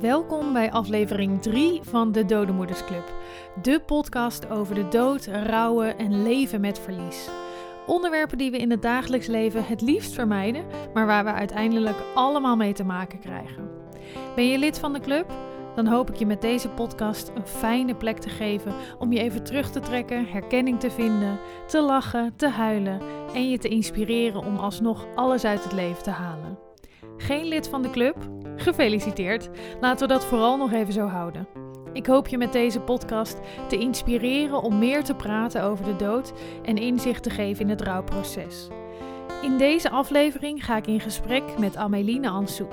Welkom bij aflevering 3 van de Dodemoedersclub. De podcast over de dood, rouwen en leven met verlies. Onderwerpen die we in het dagelijks leven het liefst vermijden, maar waar we uiteindelijk allemaal mee te maken krijgen. Ben je lid van de club? Dan hoop ik je met deze podcast een fijne plek te geven om je even terug te trekken, herkenning te vinden, te lachen, te huilen en je te inspireren om alsnog alles uit het leven te halen. Geen lid van de club? Gefeliciteerd. Laten we dat vooral nog even zo houden. Ik hoop je met deze podcast te inspireren om meer te praten over de dood en inzicht te geven in het rouwproces. In deze aflevering ga ik in gesprek met Ameline Ansou,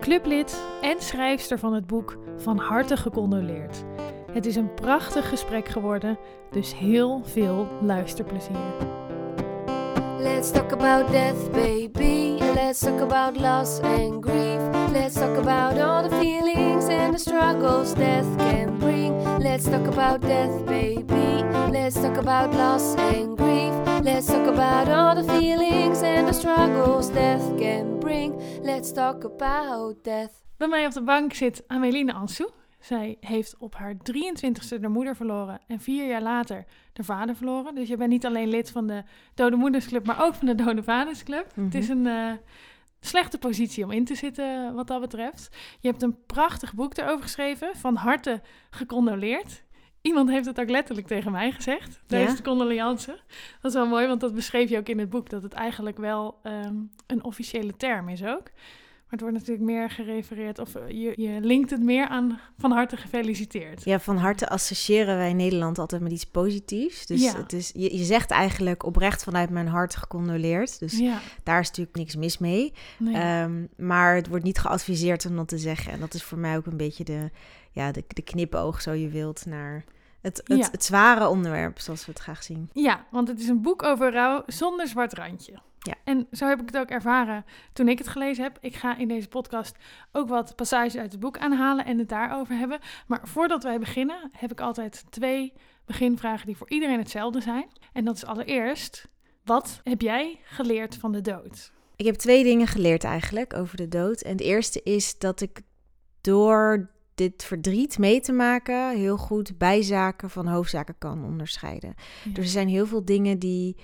clublid en schrijfster van het boek Van harte gecondoleerd. Het is een prachtig gesprek geworden, dus heel veel luisterplezier. Let's talk about death, baby. Let's talk about loss and grief. Let's talk about all the feelings and the struggles death can bring. Let's talk about death, baby. Let's talk about loss and grief. Let's talk about all the feelings and the struggles death can bring. Let's talk about death. Bij mij op de bank zit Ameline Ansou. Zij heeft op haar 23ste de moeder verloren en vier jaar later de vader verloren. Dus je bent niet alleen lid van de Dode Moedersclub, maar ook van de Dode Vadersclub. Het is een uh, slechte positie om in te zitten wat dat betreft. Je hebt een prachtig boek erover geschreven, van harte gecondoleerd. Iemand heeft het ook letterlijk tegen mij gezegd, tijdens ja? de condoleance. Dat is wel mooi, want dat beschreef je ook in het boek, dat het eigenlijk wel um, een officiële term is ook. Het wordt natuurlijk meer gerefereerd, of je, je linkt het meer aan van harte gefeliciteerd. Ja, van harte associëren wij in Nederland altijd met iets positiefs. Dus ja. het is, je, je zegt eigenlijk oprecht vanuit mijn hart gecondoleerd. Dus ja. daar is natuurlijk niks mis mee. Nee. Um, maar het wordt niet geadviseerd om dat te zeggen. En dat is voor mij ook een beetje de, ja, de, de knipoog, zo je wilt, naar het, het, ja. het, zware onderwerp, zoals we het graag zien. Ja, want het is een boek over rouw zonder zwart randje. Ja. En zo heb ik het ook ervaren toen ik het gelezen heb. Ik ga in deze podcast ook wat passages uit het boek aanhalen en het daarover hebben. Maar voordat wij beginnen, heb ik altijd twee beginvragen die voor iedereen hetzelfde zijn. En dat is allereerst, wat heb jij geleerd van de dood? Ik heb twee dingen geleerd eigenlijk over de dood. En het eerste is dat ik door dit verdriet mee te maken heel goed bijzaken van hoofdzaken kan onderscheiden. Ja. Dus er zijn heel veel dingen die,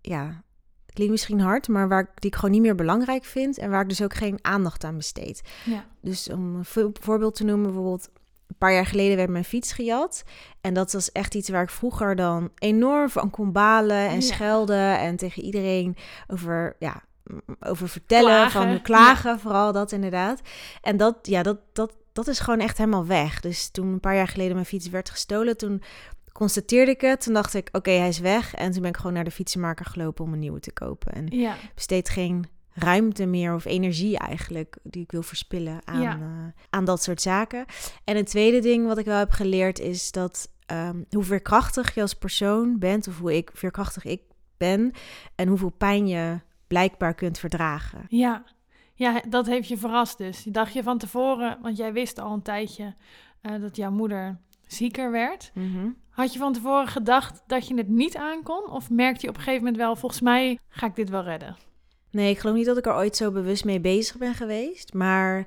ja, klinkt misschien hard, maar waar, die ik gewoon niet meer belangrijk vind en waar ik dus ook geen aandacht aan besteed. Ja. Dus om een voorbeeld te noemen, bijvoorbeeld een paar jaar geleden werd mijn fiets gejat. En dat was echt iets waar ik vroeger dan enorm van kon balen en ja. schelden en tegen iedereen over, ja, over vertellen, klagen. van klagen, ja. vooral dat inderdaad. En dat, ja, dat, dat, dat is gewoon echt helemaal weg. Dus toen een paar jaar geleden mijn fiets werd gestolen, toen constateerde ik het. Toen dacht ik, oké, okay, hij is weg. En toen ben ik gewoon naar de fietsenmaker gelopen om een nieuwe te kopen. En ja. besteed geen ruimte meer of energie eigenlijk die ik wil verspillen aan, ja. uh, aan dat soort zaken. En een tweede ding wat ik wel heb geleerd is dat um, hoe veerkrachtig je als persoon bent of hoe ik veerkrachtig ik ben en hoeveel pijn je blijkbaar kunt verdragen. Ja, ja, dat heeft je verrast dus. Dacht je van tevoren, want jij wist al een tijdje uh, dat jouw moeder zieker werd. Mm -hmm. Had je van tevoren gedacht dat je het niet aankon? Of merkte je op een gegeven moment wel, volgens mij ga ik dit wel redden? Nee, ik geloof niet dat ik er ooit zo bewust mee bezig ben geweest. Maar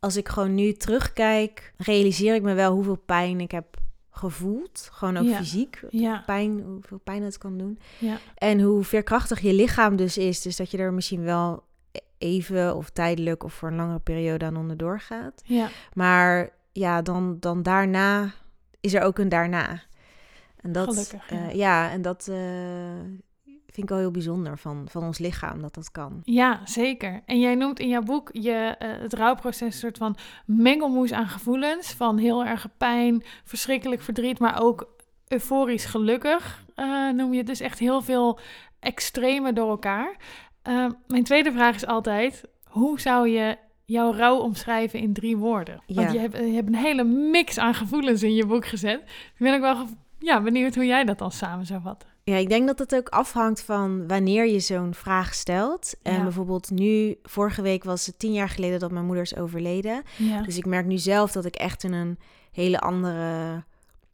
als ik gewoon nu terugkijk, realiseer ik me wel hoeveel pijn ik heb gevoeld. Gewoon ook ja. fysiek. Ja. Pijn, hoeveel pijn het kan doen. Ja. En hoe veerkrachtig je lichaam dus is. Dus dat je er misschien wel even of tijdelijk of voor een langere periode aan onderdoor gaat. Ja. Maar ja, dan, dan daarna is er ook een daarna. En dat, Gelukkig, ja. Uh, ja, en dat uh, vind ik wel heel bijzonder van, van ons lichaam, dat dat kan. Ja, zeker. En jij noemt in jouw boek je, uh, het rouwproces een soort van mengelmoes aan gevoelens. Van heel erg pijn, verschrikkelijk verdriet, maar ook euforisch gelukkig. noem je dus echt heel veel extreme door elkaar. mijn tweede vraag is altijd, hoe zou je jouw rouw omschrijven in drie woorden? Ja. Want je hebt, je hebt, een hele mix aan gevoelens in je boek gezet. Ik ben ook wel ja, benieuwd hoe jij dat dan samen zou vatten. Ja, ik denk dat het ook afhangt van wanneer je zo'n vraag stelt. En ja. bijvoorbeeld nu, vorige week was het tien jaar geleden dat mijn moeder is overleden. Ja. Dus ik merk nu zelf dat ik echt in een hele andere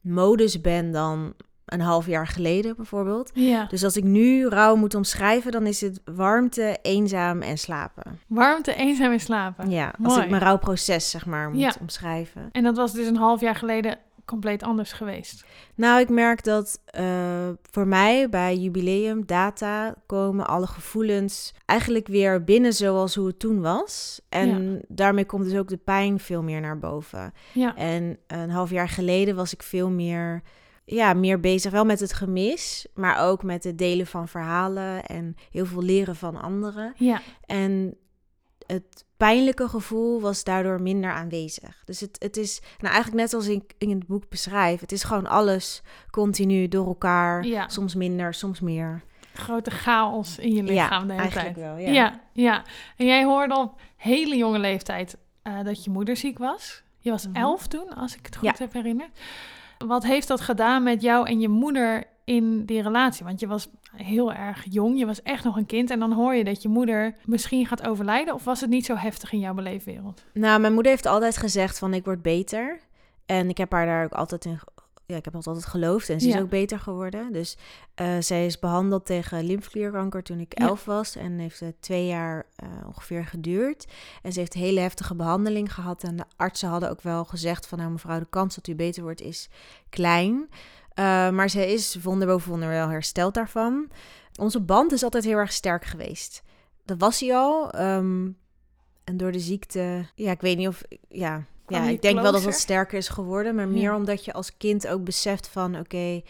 modus ben dan een half jaar geleden bijvoorbeeld. Ja. Dus als ik nu rouw moet omschrijven, dan is het warmte, eenzaam en slapen. Warmte, eenzaam en slapen. Ja, als Mooi. ik mijn rouwproces zeg maar moet Ja. omschrijven. En dat was dus een half jaar geleden compleet anders geweest. Nou, ik merk dat eh, voor mij bij jubileum data komen alle gevoelens eigenlijk weer binnen zoals hoe het toen was. En daarmee komt dus ook de pijn veel meer naar boven. Ja. En een half jaar geleden was ik veel meer, ja, meer bezig wel met het gemis, maar ook met het delen van verhalen en heel veel leren van anderen. Ja. En het pijnlijke gevoel was daardoor minder aanwezig. Dus het, het is, nou eigenlijk net als ik in het boek beschrijf, het is gewoon alles continu door elkaar. Ja. Soms minder, soms meer. Grote chaos in je lichaam de hele eigenlijk tijd. wel. Ja. Ja. ja, En jij hoorde op hele jonge leeftijd eh, dat je moeder ziek was. Je was Mhm. elf toen, als ik het goed Ja. heb herinnerd. Wat heeft dat gedaan met jou en je moeder in die relatie? Want je was heel erg jong, je was echt nog een kind. En dan hoor je dat je moeder misschien gaat overlijden. Of was het niet zo heftig in jouw beleefwereld? Nou, mijn moeder heeft altijd gezegd van ik word beter. En ik heb haar daar ook altijd in, ja, ik heb dat altijd geloofd en ze Ja. is ook beter geworden. Dus eh, zij is behandeld tegen lymfeklierkanker toen ik Ja. elf was en heeft het twee jaar eh, ongeveer geduurd. En ze heeft een hele heftige behandeling gehad en de artsen hadden ook wel gezegd van nou mevrouw, de kans dat u beter wordt is klein. Eh, maar ze is wonder boven wonder wel hersteld daarvan. Onze band is altijd heel erg sterk geweest. Dat was hij al. ehm, en door de ziekte, ja, ik weet niet of, ja, ja, ik denk wel dat het sterker is geworden, maar meer Ja. omdat je als kind ook beseft van, oké,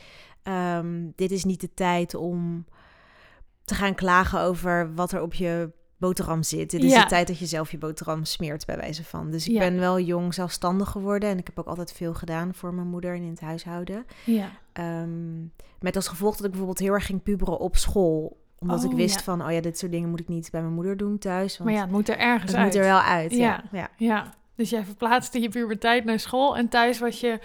ehm, dit is niet de tijd om te gaan klagen over wat er op je boterham zit. Dit is Ja. de tijd dat je zelf je boterham smeert, bij wijze van. Dus ik Ja. ben wel jong zelfstandig geworden en ik heb ook altijd veel gedaan voor mijn moeder en in het huishouden. Ja. Ehm, met als gevolg dat ik bijvoorbeeld heel erg ging puberen op school. Omdat ik Oh, wist ja. van, oh ja, dit soort dingen moet ik niet bij mijn moeder doen thuis. Want Maar ja, het moet er ergens het uit. moet er wel uit. Ja. Ja. ja. Ja, dus jij verplaatste je puberteit naar school en thuis was je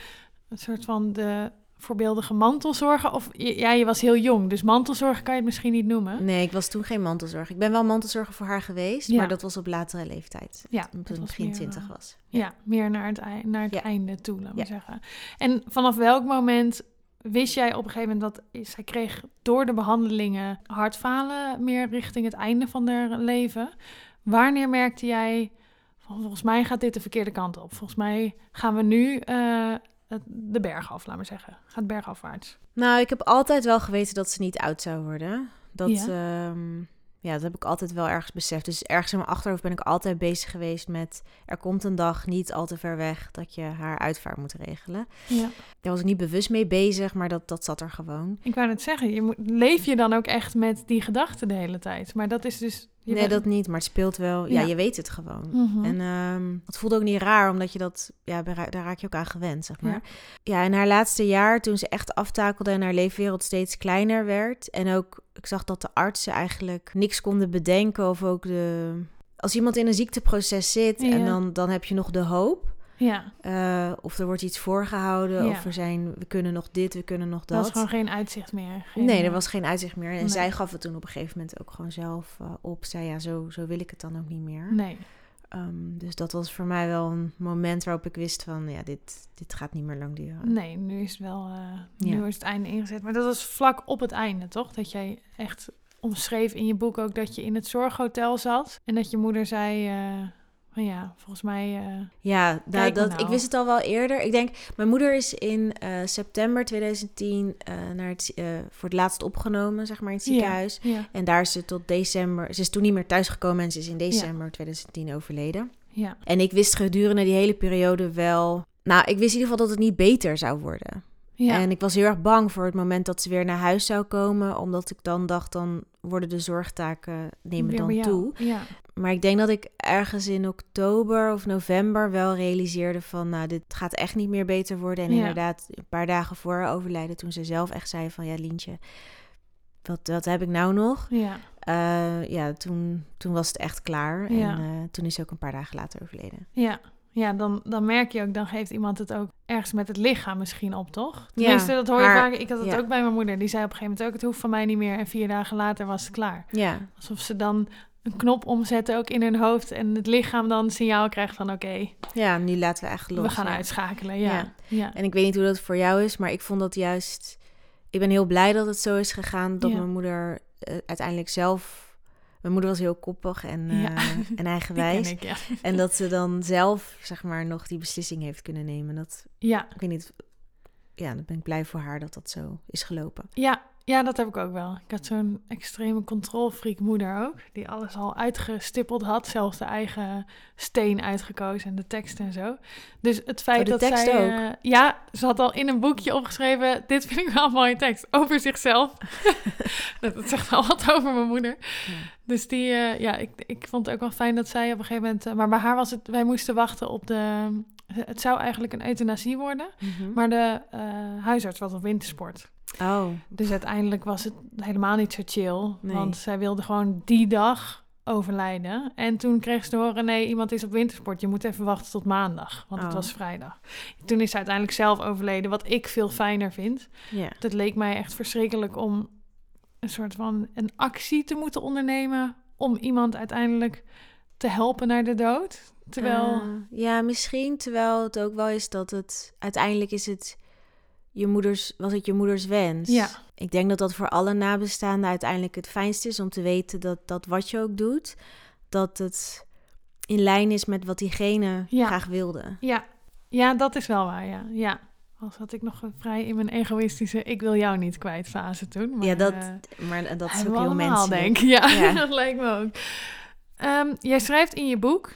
een soort van de voorbeeldige mantelzorger. Of ja, je was heel jong, dus mantelzorger kan je het misschien niet noemen. Nee, ik was toen geen mantelzorger. Ik ben wel mantelzorger voor haar geweest, Ja. maar dat was op latere leeftijd. Ja, toen ik begin meer, twintig eh, was. Ja, meer naar het, ei- naar het Ja. einde toe, laat maar Ja. zeggen. En vanaf welk moment wist jij op een gegeven moment dat zij kreeg door de behandelingen hartfalen meer richting het einde van haar leven? Wanneer merkte jij volgens mij gaat dit de verkeerde kant op? Volgens mij gaan we nu eh, de berg af, laat maar zeggen. Gaat bergafwaarts. Nou, ik heb altijd wel geweten dat ze niet oud zou worden. Dat, Ja. ja. Ja, dat heb ik altijd wel ergens beseft. Dus ergens in mijn achterhoofd ben ik altijd bezig geweest met... er komt een dag niet al te ver weg dat je haar uitvaart moet regelen. Ja. Daar was ik niet bewust mee bezig, maar dat, dat zat er gewoon. Ik wou net zeggen, je moet, leef je dan ook echt met die gedachten de hele tijd? Maar dat is dus... nee, bent- dat niet, maar het speelt wel. Ja, Ja. je weet het gewoon. Mhm. En ehm het voelde ook niet raar, omdat je dat, ja, daar raak je ook aan gewend, zeg maar. Ja. Ja. in haar laatste jaar, toen ze echt aftakelde en haar leefwereld steeds kleiner werd. En ook, ik zag dat de artsen eigenlijk niks konden bedenken of ook de... Als iemand in een ziekteproces zit Ja. en dan, dan heb je nog de hoop. Ja, eh, of er wordt iets voorgehouden, Ja. of er zijn, we kunnen nog dit, we kunnen nog dat dat. was gewoon geen uitzicht meer. Geen, Nee, eh, er was geen uitzicht meer. En Nee. zij gaf het toen op een gegeven moment ook gewoon zelf eh, op. Zei ja, zo, zo wil ik het dan ook niet meer. Nee. Ehm, dus dat was voor mij wel een moment waarop ik wist van, ja, dit, dit gaat niet meer lang duren. Nee, nu is het wel... eh, Ja. Nu is het einde ingezet. Maar dat was vlak op het einde, toch? Dat jij echt omschreef in je boek ook dat je in het zorghotel zat. En dat je moeder zei... eh, van ja, volgens mij... eh, Ja, nou, dat, nou. ik wist het al wel eerder. Ik denk, mijn moeder is in eh, september 2010 eh, naar het, voor het laatst opgenomen, zeg maar, in het ziekenhuis. ja, En daar is ze tot december, ze is toen niet meer thuisgekomen en ze is in december 2010 overleden. ja, En ik wist gedurende die hele periode wel, nou, ik wist in ieder geval dat het niet beter zou worden. Ja. En ik was heel erg bang voor het moment dat ze weer naar huis zou komen, omdat ik dan dacht, dan worden de zorgtaken nemen dan toe. Ja, Maar ik denk dat ik ergens in oktober of november wel realiseerde van, nou, dit gaat echt niet meer beter worden. En Ja. inderdaad, een paar dagen voor haar overlijden, toen ze zelf echt zei van, ja, Lientje, wat, wat heb ik nou nog? ja. Eh, ja, toen, toen was het echt klaar. Ja. En eh, toen is ze ook een paar dagen later overleden. Ja, ja dan, dan merk je ook, dan geeft iemand het ook ergens met het lichaam misschien op, toch? Ja, Tenminste, dat hoor je haar- vaak. Ik had het ja. ook bij mijn moeder. Die zei op een gegeven moment ook, het hoeft van mij niet meer. En vier dagen later was het klaar. Ja, Alsof ze dan een knop omzetten, ook in hun hoofd. En het lichaam dan signaal krijgt van, oké, ja nu laten we echt los. we gaan ja. uitschakelen. Ja, ja. Ja. En ik weet niet hoe dat voor jou is, maar ik vond dat juist... ik ben heel blij dat het zo is gegaan. Dat Ja. mijn moeder eh, uiteindelijk zelf... Mijn moeder was heel koppig en, eh, Ja. en eigenwijs. ik, ja. En dat ze dan zelf, zeg maar, nog die beslissing heeft kunnen nemen. Dat, Ja, ik weet niet... Ja, dan ben ik blij voor haar dat dat zo is gelopen. ja, ja, dat heb ik ook wel. Ik had zo'n extreme controlfreak moeder ook. Die alles al uitgestippeld had. Zelfs de eigen steen uitgekozen en de tekst en zo. Dus het feit Oh, de dat tekst zij... ook? eh, ja, ze had al in een boekje opgeschreven... Dit vind ik wel een mooie tekst. Over zichzelf. dat, dat zegt wel wat over mijn moeder. Dus die... eh, ja, ik, ik vond het ook wel fijn dat zij op een gegeven moment... eh, maar bij haar was het... Wij moesten wachten op de... Het zou eigenlijk een euthanasie worden. Maar de eh, huisarts was op wintersport. Oh, Dus uiteindelijk was het helemaal niet zo chill. Nee. Want zij wilde gewoon die dag overlijden. En toen kreeg ze te horen, nee, iemand is op wintersport. Je moet even wachten tot maandag, want het Oh. was vrijdag. Toen is ze uiteindelijk zelf overleden, wat ik veel fijner vind. ja. Het leek mij echt verschrikkelijk om een soort van een actie te moeten ondernemen... om iemand uiteindelijk te helpen naar de dood. Terwijl... Eh, ja, misschien terwijl het ook wel is dat het... Uiteindelijk is het je moeders, was het je moeders wens. Ja. Ik denk dat dat voor alle nabestaanden uiteindelijk het fijnste is om te weten dat, dat wat je ook doet, dat het in lijn is met wat diegene Ja. graag wilde. Ja, ja, dat is wel waar, ja. ja. Als had ik nog vrij in mijn egoïstische ik wil jou niet kwijt fase toen. Maar, ja, dat, eh, maar dat is ook heel menselijk. denk. Ja, Ja. dat lijkt me ook. Ehm, jij schrijft in je boek...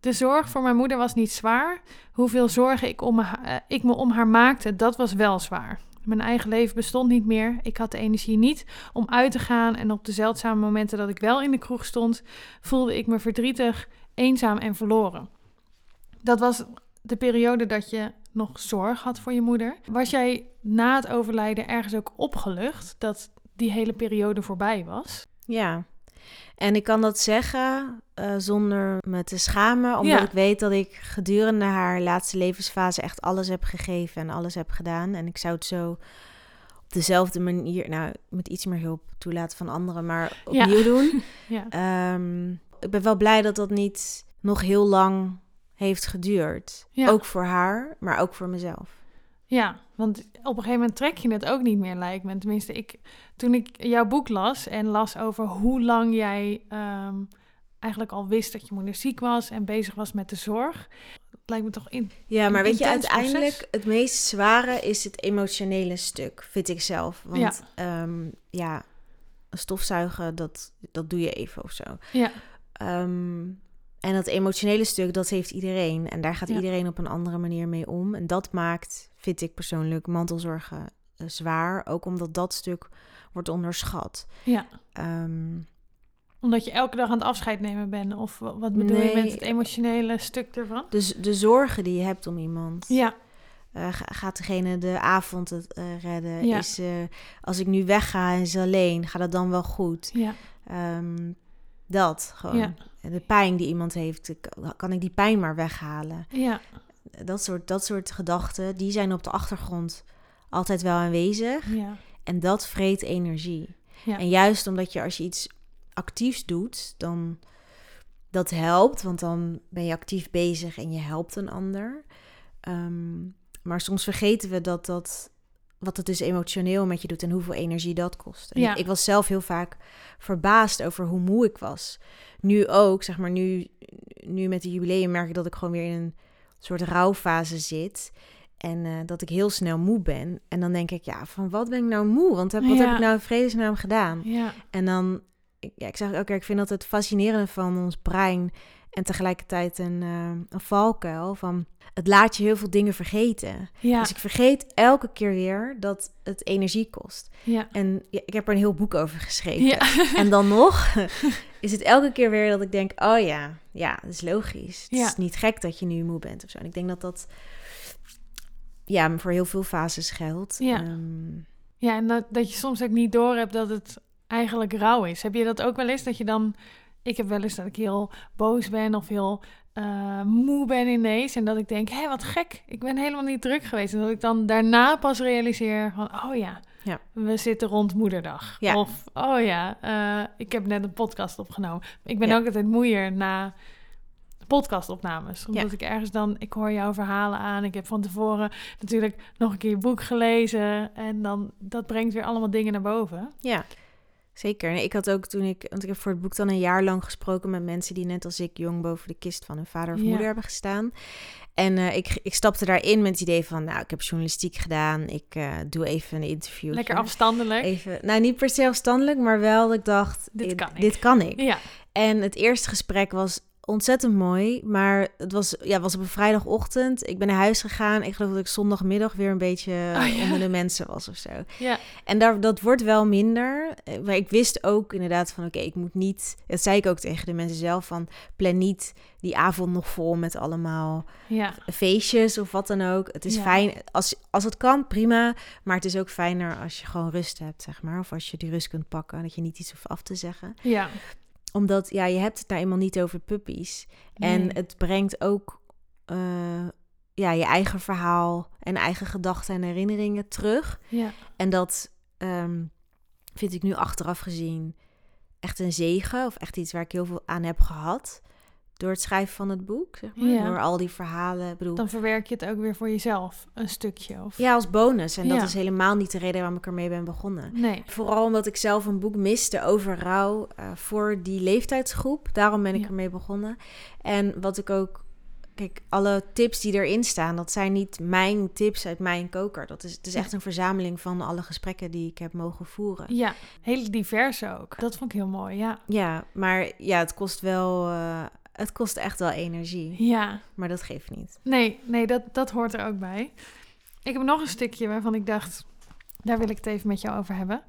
De zorg voor mijn moeder was niet zwaar. Hoeveel zorgen ik, om eh, ik me om haar maakte, dat was wel zwaar. Mijn eigen leven bestond niet meer. Ik had de energie niet om uit te gaan. En op de zeldzame momenten dat ik wel in de kroeg stond, voelde ik me verdrietig, eenzaam en verloren. Dat was de periode dat je nog zorg had voor je moeder. Was jij na het overlijden ergens ook opgelucht dat die hele periode voorbij was? Ja. En ik kan dat zeggen eh, zonder me te schamen, omdat Ja. ik weet dat ik gedurende haar laatste levensfase echt alles heb gegeven en alles heb gedaan. En ik zou het zo op dezelfde manier, nou, met iets meer hulp toelaten van anderen, maar Ja. opnieuw doen. Ja, Ehm, ik ben wel blij dat dat niet nog heel lang heeft geduurd. Ook voor haar, maar ook voor mezelf. Ja want op een gegeven moment trek je het ook niet meer, lijkt me. Tenminste, ik, toen ik jouw boek las en las over hoe lang jij ehm, eigenlijk al wist dat je moeder ziek was en bezig was met de zorg, lijkt me toch in. Ja, maar weet je, uiteindelijk proces. het meest zware is het emotionele stuk, vind ik zelf. Want ja, ja stofzuigen, dat, dat doe je even of zo. Ja, Ehm, en dat emotionele stuk, dat heeft iedereen. En daar gaat Ja. iedereen op een andere manier mee om. En dat maakt, vind ik persoonlijk, mantelzorgen eh, zwaar. Ook omdat dat stuk wordt onderschat. ja. Ehm, Omdat je elke dag aan het afscheid nemen bent. Of wa- wat bedoel je met het emotionele stuk ervan? dus de zorgen die je hebt om iemand. Ja, Eh, ga- gaat degene de avond het eh, redden? Ja. Is, als ik nu wegga en ze alleen, gaat het dan wel goed? ja, Ehm, dat gewoon. Ja. De pijn die iemand heeft, kan ik die pijn maar weghalen? ja, Dat soort, dat soort gedachten, die zijn op de achtergrond altijd wel aanwezig. ja. En dat vreet energie. Ja. En juist omdat je als je iets actiefs doet, dan dat helpt, want dan ben je actief bezig en je helpt een ander. Ehm, maar soms vergeten we dat dat wat het dus emotioneel met je doet en hoeveel energie dat kost. En Ja. ik, was zelf heel vaak verbaasd over hoe moe ik was. Nu ook, zeg maar, nu, nu met de jubileum merk ik dat ik gewoon weer in een soort rouwfase zit. En eh, dat ik heel snel moe ben. En dan denk ik, ja, van wat ben ik nou moe? Want heb, wat Ja. heb ik nou in vredesnaam gedaan? ja. En dan, ik- ja, ik zeg ook, ik vind dat het fascinerende van ons brein en tegelijkertijd een, eh, een valkuil van het laat je heel veel dingen vergeten. ja. Dus ik vergeet elke keer weer dat het energie kost. ja. En ja, ik heb er een heel boek over geschreven. Ja. En dan nog is het elke keer weer dat ik denk, oh ja, ja, dat is logisch. Het Ja. is niet gek dat je nu moe bent of zo. En ik denk dat dat ja, voor heel veel fases geldt. Ja. Ehm, Ja, en dat, dat je soms ook niet door hebt dat het eigenlijk rauw is. Heb je dat ook wel eens? Dat je dan. Ik heb wel eens dat ik heel boos ben of heel eh, moe ben ineens. En dat ik denk, hé, wat gek. Ik ben helemaal niet druk geweest. En dat ik dan daarna pas realiseer van, oh ja, Ja. we zitten rond moederdag. Ja. Of, oh ja, eh, ik heb net een podcast opgenomen. Ik ben Ja. ook altijd moeier na podcastopnames. Omdat ik ergens dan, ik hoor jouw verhalen aan. Ik heb van tevoren natuurlijk nog een keer je boek gelezen. En dan, dat brengt weer allemaal dingen naar boven. Ja, zeker. Ik had ook toen ik, want ik heb voor het boek dan een jaar lang gesproken met mensen die net als ik jong boven de kist van hun vader of Ja. moeder hebben gestaan. En eh, ik, ik stapte daarin met het idee van, nou, ik heb journalistiek gedaan, ik eh, doe even een interview. Lekker afstandelijk. Even, nou, niet per se afstandelijk, maar wel dat ik dacht, Dit eh, kan ik. Dit kan ik. Ja, En het eerste gesprek was ontzettend mooi, maar het was, ja, was op een vrijdagochtend. Ik ben naar huis gegaan. Ik geloof dat ik zondagmiddag weer een beetje Oh, ja. onder de mensen was of zo. ja, En daar, dat wordt wel minder. Eh, Maar ik wist ook inderdaad van, oké, ik moet niet... Dat zei ik ook tegen de mensen zelf, van plan niet die avond nog vol met allemaal ja, feestjes of wat dan ook. Het is Ja. fijn, als, als het kan, prima. Maar het is ook fijner als je gewoon rust hebt, zeg maar. Of als je die rust kunt pakken, dat je niet iets hoeft af te zeggen. ja. Omdat, ja, je hebt het nou eenmaal niet over puppies. En het brengt ook eh, ja, je eigen verhaal en eigen gedachten en herinneringen terug. ja. En dat ehm, vind ik nu achteraf gezien echt een zegen. Of echt iets waar ik heel veel aan heb gehad. Door het schrijven van het boek. Zeg maar. Ja. Door al die verhalen. Bedoel, Dan verwerk je het ook weer voor jezelf, een stukje. Of... ja, als bonus. En dat is helemaal niet de reden waarom ik ermee ben begonnen. Nee. Vooral omdat ik zelf een boek miste over rouw eh, voor die leeftijdsgroep. Daarom ben ik Ja. ermee begonnen. En wat ik ook... Kijk, alle tips die erin staan, dat zijn niet mijn tips uit mijn koker. Dat is, het is echt een verzameling van alle gesprekken die ik heb mogen voeren. Ja, heel divers ook. Dat vond ik heel mooi, ja. Ja, maar ja, het kost wel... eh, het kost echt wel energie. Ja, Maar dat geeft niet. nee, nee dat, dat hoort er ook bij. Ik heb nog een stukje waarvan ik dacht, daar wil ik het even met jou over hebben.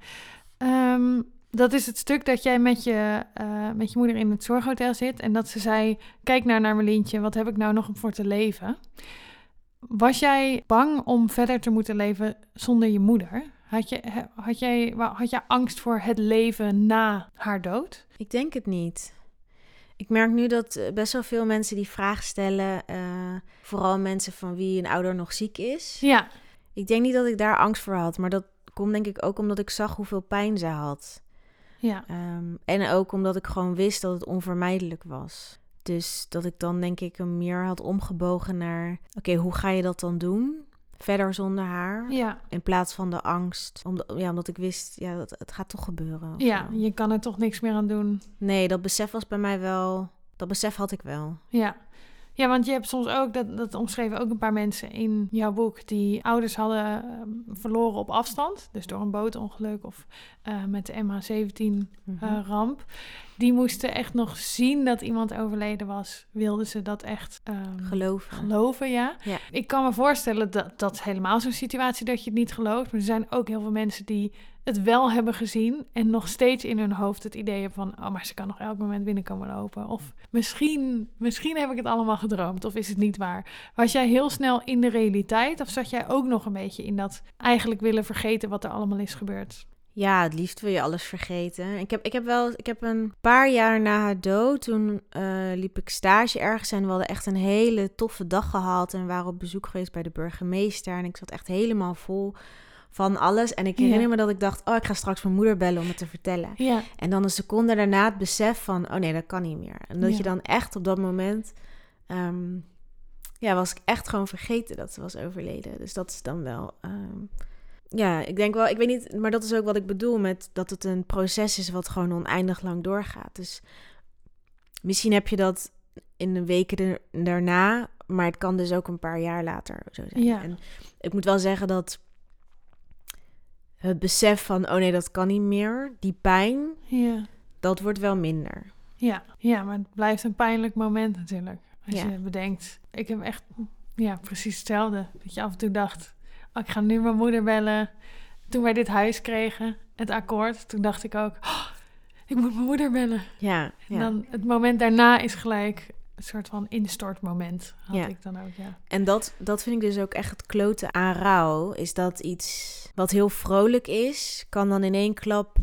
Ehm, dat is het stuk dat jij met je, eh, met je moeder in het zorghotel zit en dat ze zei, kijk nou naar mijn lintje, wat heb ik nou nog om voor te leven? Was jij bang om verder te moeten leven zonder je moeder? Had, je, had, jij, had jij angst voor het leven na haar dood? Ik denk het niet. Ik merk nu dat eh, best wel veel mensen die vraag stellen, eh, vooral mensen van wie een ouder nog ziek is. Ja, Ik denk niet dat ik daar angst voor had, maar dat komt denk ik ook omdat ik zag hoeveel pijn ze had. ja, Ehm, en ook omdat ik gewoon wist dat het onvermijdelijk was. Dus dat ik dan denk ik hem meer had omgebogen naar, oké, hoe ga je dat dan doen? Verder zonder haar. ja. In plaats van de angst. Omdat, ja, omdat ik wist, ja, dat, het gaat toch gebeuren. Ja, zo. je kan er toch niks meer aan doen. Nee, dat besef was bij mij wel. Dat besef had ik wel. Ja. Ja, want je hebt soms ook, dat, dat omschreven ook een paar mensen in jouw boek, die ouders hadden ehm, verloren op afstand. Dus door een bootongeluk of eh, met de MH17-ramp. Mhm. die moesten echt nog zien dat iemand overleden was. Wilden ze dat echt ehm, Geloven. geloven, ja. Ja. Ik kan me voorstellen dat dat helemaal zo'n situatie dat je het niet gelooft. Maar er zijn ook heel veel mensen die het wel hebben gezien en nog steeds in hun hoofd het idee van, oh, maar ze kan nog elk moment binnenkomen lopen. Of misschien, misschien heb ik het allemaal gedroomd, of is het niet waar? Was jij heel snel in de realiteit, of zat jij ook nog een beetje in dat eigenlijk willen vergeten wat er allemaal is gebeurd? Ja, het liefst wil je alles vergeten. Ik heb, ik heb wel, ik heb een paar jaar na haar dood, toen eh, liep ik stage ergens en we hadden echt een hele toffe dag gehad en waren op bezoek geweest bij de burgemeester en ik zat echt helemaal vol van alles. En ik Ja. herinner me dat ik dacht, oh, ik ga straks mijn moeder bellen om het te vertellen. Ja, En dan een seconde daarna het besef van, oh nee, dat kan niet meer. En dat Ja. je dan echt op dat moment, ehm, ja, was ik echt gewoon vergeten dat ze was overleden. Dus dat is dan wel, ehm, ja, ik denk wel, ik weet niet, maar dat is ook wat ik bedoel met dat het een proces is wat gewoon oneindig lang doorgaat. Dus misschien heb je dat in de weken er- daarna, maar het kan dus ook een paar jaar later zo zijn. Ja. En ik moet wel zeggen dat het besef van, oh nee, dat kan niet meer, die pijn, ja, dat wordt wel minder. ja, ja, maar het blijft een pijnlijk moment natuurlijk. Als Ja. je bedenkt, ik heb echt, ja, precies hetzelfde. Dat je af en toe dacht, oh, ik ga nu mijn moeder bellen. Toen wij dit huis kregen, het akkoord, toen dacht ik ook, oh, ik moet mijn moeder bellen. Ja, En ja. dan het moment daarna is gelijk een soort van instortmoment, had Ja. ik dan ook, ja. En dat, dat vind ik dus ook echt het kloten aan rouw. Is dat iets wat heel vrolijk is, kan dan in één klap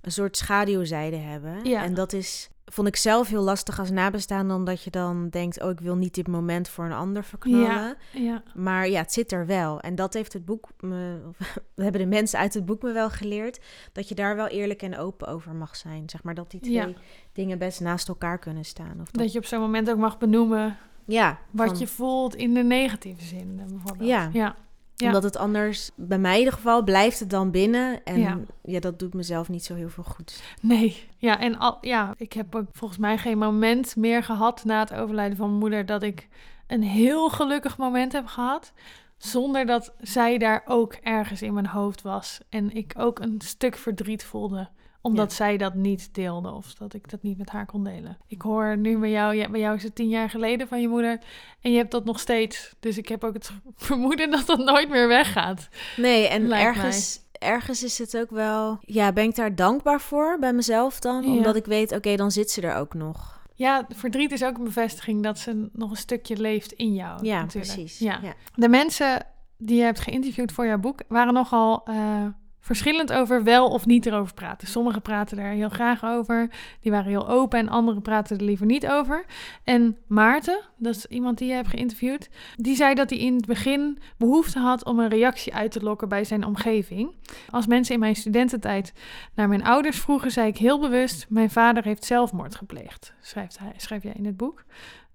een soort schaduwzijde hebben. Ja. En dat is vond ik zelf heel lastig als nabestaande, omdat je dan denkt, oh, ik wil niet dit moment voor een ander verknallen. Ja, ja. Maar ja, het zit er wel. En dat heeft het boek, me, of, hebben de mensen uit het boek me wel geleerd, dat je daar wel eerlijk en open over mag zijn. Zeg maar dat die twee Ja. dingen best naast elkaar kunnen staan. Of dat, Dat je op zo'n moment ook mag benoemen ja, wat van- je voelt in de negatieve zin, bijvoorbeeld. Ja. ja. Ja. Omdat het anders, bij mij in ieder geval, blijft het dan binnen. En Ja. ja, dat doet mezelf niet zo heel veel goed. Nee, ja, en al, ja, ik heb ook volgens mij geen moment meer gehad na het overlijden van mijn moeder dat ik een heel gelukkig moment heb gehad. Zonder dat zij daar ook ergens in mijn hoofd was. En ik ook een stuk verdriet voelde. Omdat Ja. zij dat niet deelde. Of dat ik dat niet met haar kon delen. Ik hoor nu bij jou, bij jou is het tien jaar geleden van je moeder. En je hebt dat nog steeds. Dus ik heb ook het vermoeden dat dat nooit meer weggaat. Nee, en ergens, ergens is het ook wel... Ja, ben ik daar dankbaar voor bij mezelf dan? Ja. Omdat ik weet, oké, dan zit ze er ook nog. Ja, verdriet is ook een bevestiging dat ze nog een stukje leeft in jou. Ja, natuurlijk. precies. Ja. Ja. De mensen die je hebt geïnterviewd voor jouw boek waren nogal eh, verschillend over wel of niet erover praten. Sommigen praten er heel graag over, die waren heel open en anderen praten er liever niet over. En Maarten, dat is iemand die je hebt geïnterviewd, die zei dat hij in het begin behoefte had om een reactie uit te lokken bij zijn omgeving. Als mensen in mijn studententijd naar mijn ouders vroegen, zei ik heel bewust: Mijn vader heeft zelfmoord gepleegd, schrijft hij, schrijf jij in het boek.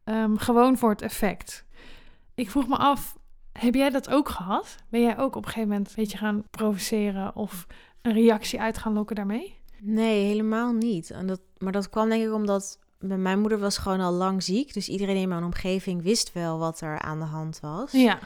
Ehm, gewoon voor het effect. Ik vroeg me af, heb jij dat ook gehad? Ben jij ook op een gegeven moment een beetje gaan provoceren of een reactie uit gaan lokken daarmee? Nee, helemaal niet. En dat, maar dat kwam denk ik omdat mijn mijn moeder was gewoon al lang ziek. Dus iedereen in mijn omgeving wist wel wat er aan de hand was. Ja,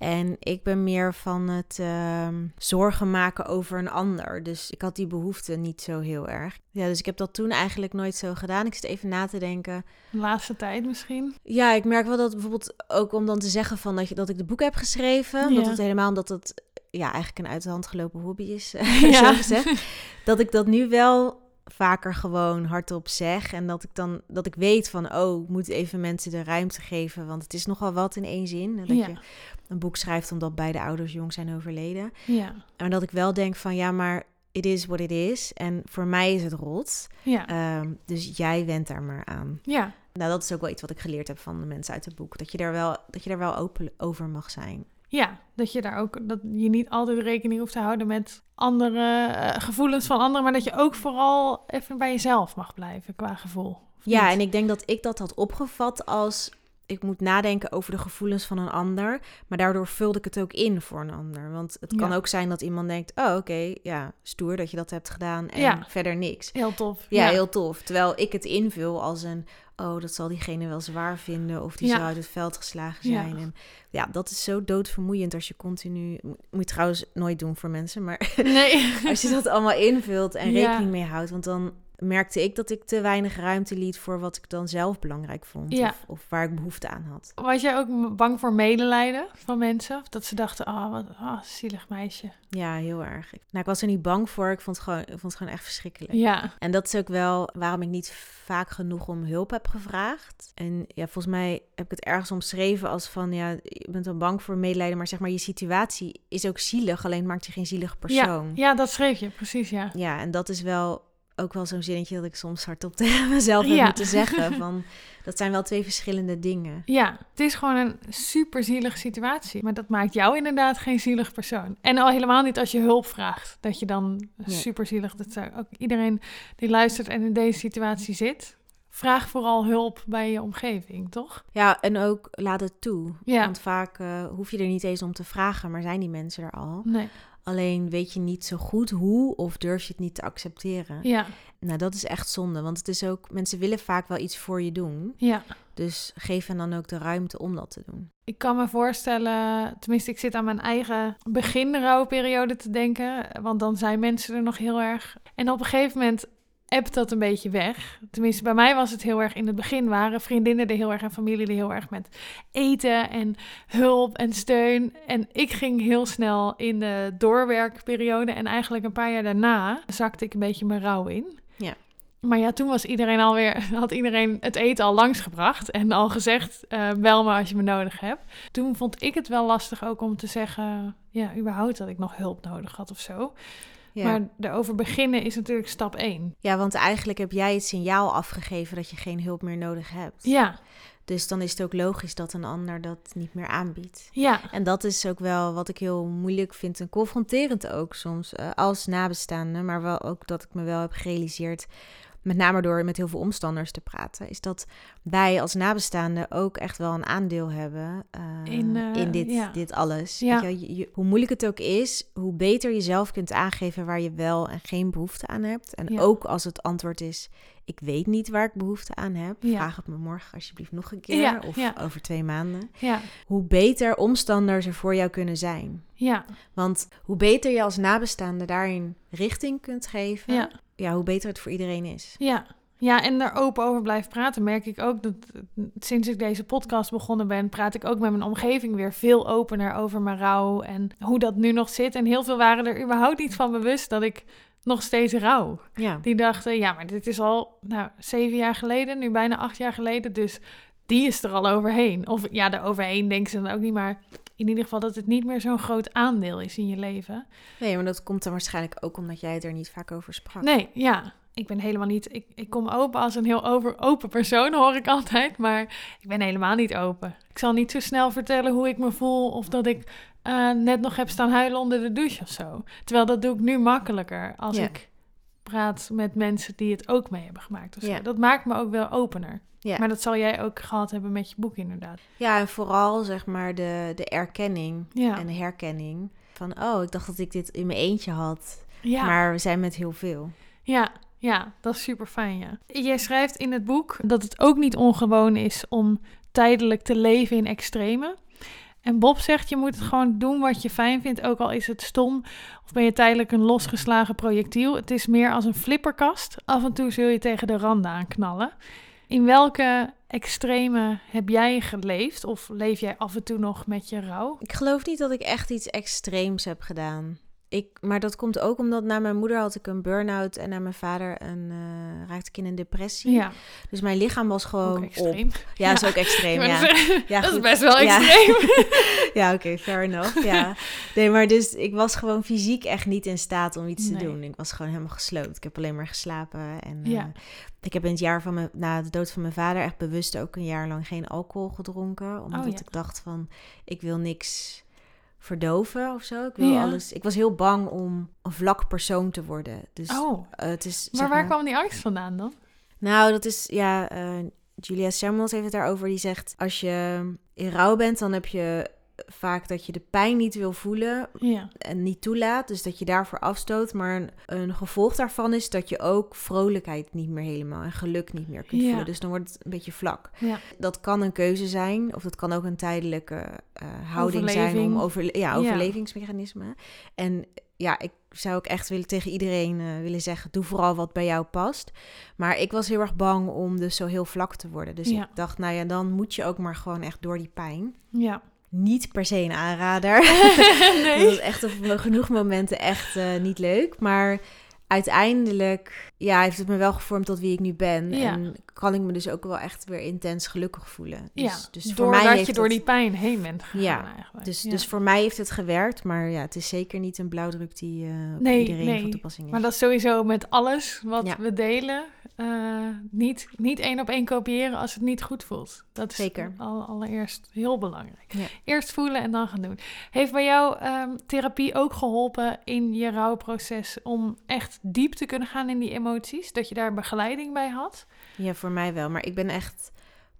En ik ben meer van het ehm, zorgen maken over een ander. Dus ik had die behoefte niet zo heel erg. Ja, dus ik heb dat toen eigenlijk nooit zo gedaan. Ik zit even na te denken. de laatste tijd misschien. Ja, ik merk wel dat bijvoorbeeld ook om dan te zeggen van dat, je, dat ik de boek heb geschreven. Ja. Dat het helemaal omdat het ja, eigenlijk een uit de hand gelopen hobby is, Ja. zo gezegd. Dat ik dat nu wel vaker gewoon hardop zeg. En dat ik dan dat ik weet van oh, ik moet even mensen de ruimte geven. Want het is nogal wat in één zin. Dat Ja. je een boek schrijft omdat beide ouders jong zijn overleden. Ja, En dat ik wel denk van ja, maar it is what it is. En voor mij is het rot. ja, Ehm, dus jij went daar maar aan. ja. Nou, dat is ook wel iets wat ik geleerd heb van de mensen uit het boek. Dat je daar wel, dat je daar wel open over mag zijn. Ja, dat je daar ook dat je niet altijd rekening hoeft te houden met andere eh, gevoelens van anderen, maar dat je ook vooral even bij jezelf mag blijven qua gevoel. Ja, en ik denk dat ik dat had opgevat als ik moet nadenken over de gevoelens van een ander. Maar daardoor vulde ik het ook in voor een ander. Want het kan Ja. ook zijn dat iemand denkt: oh, oké, ja, stoer dat je dat hebt gedaan. En Ja. verder niks. heel tof. Ja, heel tof. Terwijl ik het invul als een, oh, dat zal diegene wel zwaar vinden. Of die zou uit het veld geslagen zijn. En ja, dat is zo doodvermoeiend als je continu... Moet je trouwens nooit doen voor mensen, maar Nee. als je dat allemaal invult en rekening mee houdt. Want dan merkte ik dat ik te weinig ruimte liet voor wat ik dan zelf belangrijk vond. Ja. Of, of waar ik behoefte aan had. Was jij ook bang voor medelijden van mensen? Of dat ze dachten, ah, wat ah, zielig meisje. Ja, heel erg. Ik- Nou, ik was er niet bang voor. Ik vond het gewoon, ik vond het gewoon echt verschrikkelijk. Ja, En dat is ook wel waarom ik niet vaak genoeg om hulp heb gevraagd. En ja, volgens mij heb ik het ergens omschreven als van, ja, je bent dan bang voor medelijden, maar zeg maar, je situatie is ook zielig, alleen maakt je geen zielig ja, persoon. ja, dat schreef je, precies, ja. Ja, en dat is wel ook wel zo'n zinnetje dat ik soms hardop tegen mezelf heb Ja. moeten zeggen. Van, dat zijn wel twee verschillende dingen. Ja, het is gewoon een super zielige situatie. Maar dat maakt jou inderdaad geen zielig persoon. En al helemaal niet als je hulp vraagt. Dat je dan Ja. super zielig... Dat zou ook iedereen die luistert en in deze situatie zit... Vraag vooral hulp bij je omgeving, toch? Ja, en ook laat het toe. Ja. Want vaak eh, hoef je er niet eens om te vragen, maar zijn die mensen er al. Nee. Alleen weet je niet zo goed hoe of durf je het niet te accepteren. Ja, Nou, dat is echt zonde, want het is ook, mensen willen vaak wel iets voor je doen. ja. Dus geef hen dan ook de ruimte om dat te doen. Ik kan me voorstellen, tenminste, ik zit aan mijn eigen beginrouwperiode te denken. Want dan zijn mensen er nog heel erg. En op een gegeven moment ebbt dat een beetje weg. Tenminste, bij mij was het heel erg in het begin waren vriendinnen er heel erg en familie er heel erg met eten en hulp en steun. En ik ging heel snel in de doorwerkperiode. En eigenlijk een paar jaar daarna zakte ik een beetje mijn rouw in. Ja. Maar ja, toen was iedereen alweer, had iedereen het eten al langsgebracht en al gezegd, eh, bel me als je me nodig hebt. Toen vond ik het wel lastig ook om te zeggen, ja, überhaupt dat ik nog hulp nodig had of zo. Ja. Maar erover beginnen is natuurlijk stap één. ja, want eigenlijk heb jij het signaal afgegeven dat je geen hulp meer nodig hebt. Ja, Dus dan is het ook logisch dat een ander dat niet meer aanbiedt. ja, En dat is ook wel wat ik heel moeilijk vind en confronterend ook soms eh, als nabestaande. Maar wel ook dat ik me wel heb gerealiseerd, met name door met heel veel omstanders te praten, is dat wij als nabestaanden ook echt wel een aandeel hebben eh, In, eh, dit, ja. dit alles. Ja. Weet je, je- je- hoe moeilijk het ook is, hoe beter je zelf kunt aangeven waar je wel en geen behoefte aan hebt. En Ja. ook als het antwoord is, ik weet niet waar ik behoefte aan heb, vraag het me morgen alsjeblieft nog een keer of over twee maanden ja, hoe beter omstanders er voor jou kunnen zijn. ja, Want hoe beter je als nabestaande daarin richting kunt geven, Ja. Ja. hoe beter het voor iedereen is. ja. Ja, en daar open over blijven praten, merk ik ook dat sinds ik deze podcast begonnen ben, praat ik ook met mijn omgeving weer veel opener over mijn rouw en hoe dat nu nog zit. En heel veel waren er überhaupt niet van bewust dat ik nog steeds rouw. Ja, Die dachten, ja, maar dit is al nou, zeven jaar geleden, nu bijna acht jaar geleden. Dus die is er al overheen. Of ja, er overheen denken ze dan ook niet, maar in ieder geval dat het niet meer zo'n groot aandeel is in je leven. nee, maar dat komt dan waarschijnlijk ook omdat jij het er niet vaak over sprak. Nee, ja. Ik ben helemaal niet. Ik, ik kom open als een heel over, open persoon, hoor ik altijd. Maar ik ben helemaal niet open. Ik zal niet zo snel vertellen hoe ik me voel. Of dat ik eh, net nog heb staan huilen onder de douche of zo. Terwijl dat doe ik nu makkelijker als Ja. ik praat met mensen die het ook mee hebben gemaakt. Zo. Ja. Dat maakt me ook wel opener. Ja. Maar dat zal jij ook gehad hebben met je boek, inderdaad. Ja, en vooral zeg maar de, de erkenning Ja, en de herkenning van, oh, ik dacht dat ik dit in mijn eentje had, ja. maar we zijn met heel veel. Ja, ja, dat is super fijn, ja. Jij schrijft in het boek dat het ook niet ongewoon is om tijdelijk te leven in extreme. En Bob zegt, je moet het gewoon doen wat je fijn vindt, ook al is het stom of ben je tijdelijk een losgeslagen projectiel. Het is meer als een flipperkast. Af en toe zul je tegen de randen aanknallen. In welke extreme heb jij geleefd of leef jij af en toe nog met je rouw? Ik geloof niet dat ik echt iets extreems heb gedaan. Ik, maar dat komt ook omdat na mijn moeder had ik een burn-out en na mijn vader een, eh, raakte ik in een depressie. Ja, Dus mijn lichaam was ook gewoon op. extreem. Ja, dat is ook extreem, ja. Ja, dat is best wel Ja. extreem. Ja, oké, fair enough. Ja. Nee, maar dus ik was gewoon fysiek echt niet in staat om iets Nee. te doen. Ik was gewoon helemaal gesloopt. Ik heb alleen maar geslapen. En eh, Ja. ik heb in het jaar van mijn, na de dood van mijn vader echt bewust ook een jaar lang geen alcohol gedronken. Omdat Oh, ja. ik dacht van, ik wil niks verdoven of zo. Ik wil Ja. alles. Ik was heel bang om een vlak persoon te worden. Dus Oh, eh, het is. maar waar kwam die angst vandaan dan? Nou, dat is, ja, eh, Julia Samuels heeft het daarover. Die zegt, als je in rouw bent, dan heb je vaak dat je de pijn niet wil voelen Ja, en niet toelaat. Dus dat je daarvoor afstoot. Maar een, een gevolg daarvan is dat je ook vrolijkheid niet meer helemaal en geluk niet meer kunt Ja. voelen. Dus dan wordt het een beetje vlak. ja, Dat kan een keuze zijn, of dat kan ook een tijdelijke eh, houding zijn om overle ja, overlevingsmechanisme. En ja, ik zou ook echt willen tegen iedereen eh, willen zeggen: doe vooral wat bij jou past. Maar ik was heel erg bang om dus zo heel vlak te worden. Dus Ja. ik dacht, nou ja, dan moet je ook maar gewoon echt door die pijn. ja. Niet per se een aanrader. nee. Dat was echt op genoeg momenten echt eh, niet leuk. Maar uiteindelijk ja, heeft het me wel gevormd tot wie ik nu ben. Ja. En kan ik me dus ook wel echt weer intens gelukkig voelen. Dus, ja, dus voor doordat mij je heeft door dat- die pijn heen bent gegaan Ja, eigenlijk. Dus, Ja. dus voor mij heeft het gewerkt. Maar ja, het is zeker niet een blauwdruk die eh op iedereen nee. van toepassing is. Maar dat is sowieso met alles wat Ja. we delen. eh, niet, niet één op één kopiëren als het niet goed voelt. Dat is Zeker. Al, allereerst heel belangrijk. Eerst voelen en dan gaan doen. Heeft bij jou ehm, therapie ook geholpen in je rouwproces om echt diep te kunnen gaan in die emoties? Dat je daar begeleiding bij had? Ja, voor mij wel. Maar ik ben echt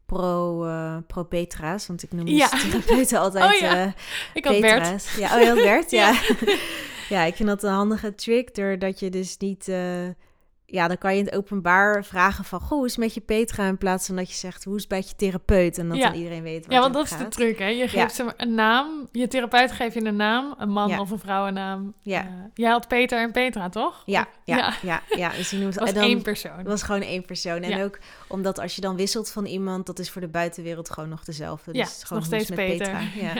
pro, eh, pro Petra's. Want ik noem Ja. dus therapeuten altijd Oh ja, eh, Ik had Bert. Petra's. Ja, oh, had Bert, ja. Ja. ja. ik vind dat een handige trick. Doordat je dus niet... eh, ja, dan kan je in het openbaar vragen van... Goh, hoe is het met je Petra? In plaats van dat je zegt, hoe is het bij je therapeut? En dat Ja. dan iedereen weet waar Ja, want dat is de truc, hè? Je geeft hem een naam. Je therapeut geeft je een naam. Een man Ja. of een vrouw een naam. Ja. Eh, jij had Peter en Petra, toch? Ja, ja, Ja. ja. Dus je noemt Dat was en dan, één persoon. Het was gewoon één persoon. En ook omdat als je dan wisselt van iemand, dat is voor de buitenwereld gewoon nog dezelfde. ja, Dus gewoon nog steeds met Peter. Petra. Ja.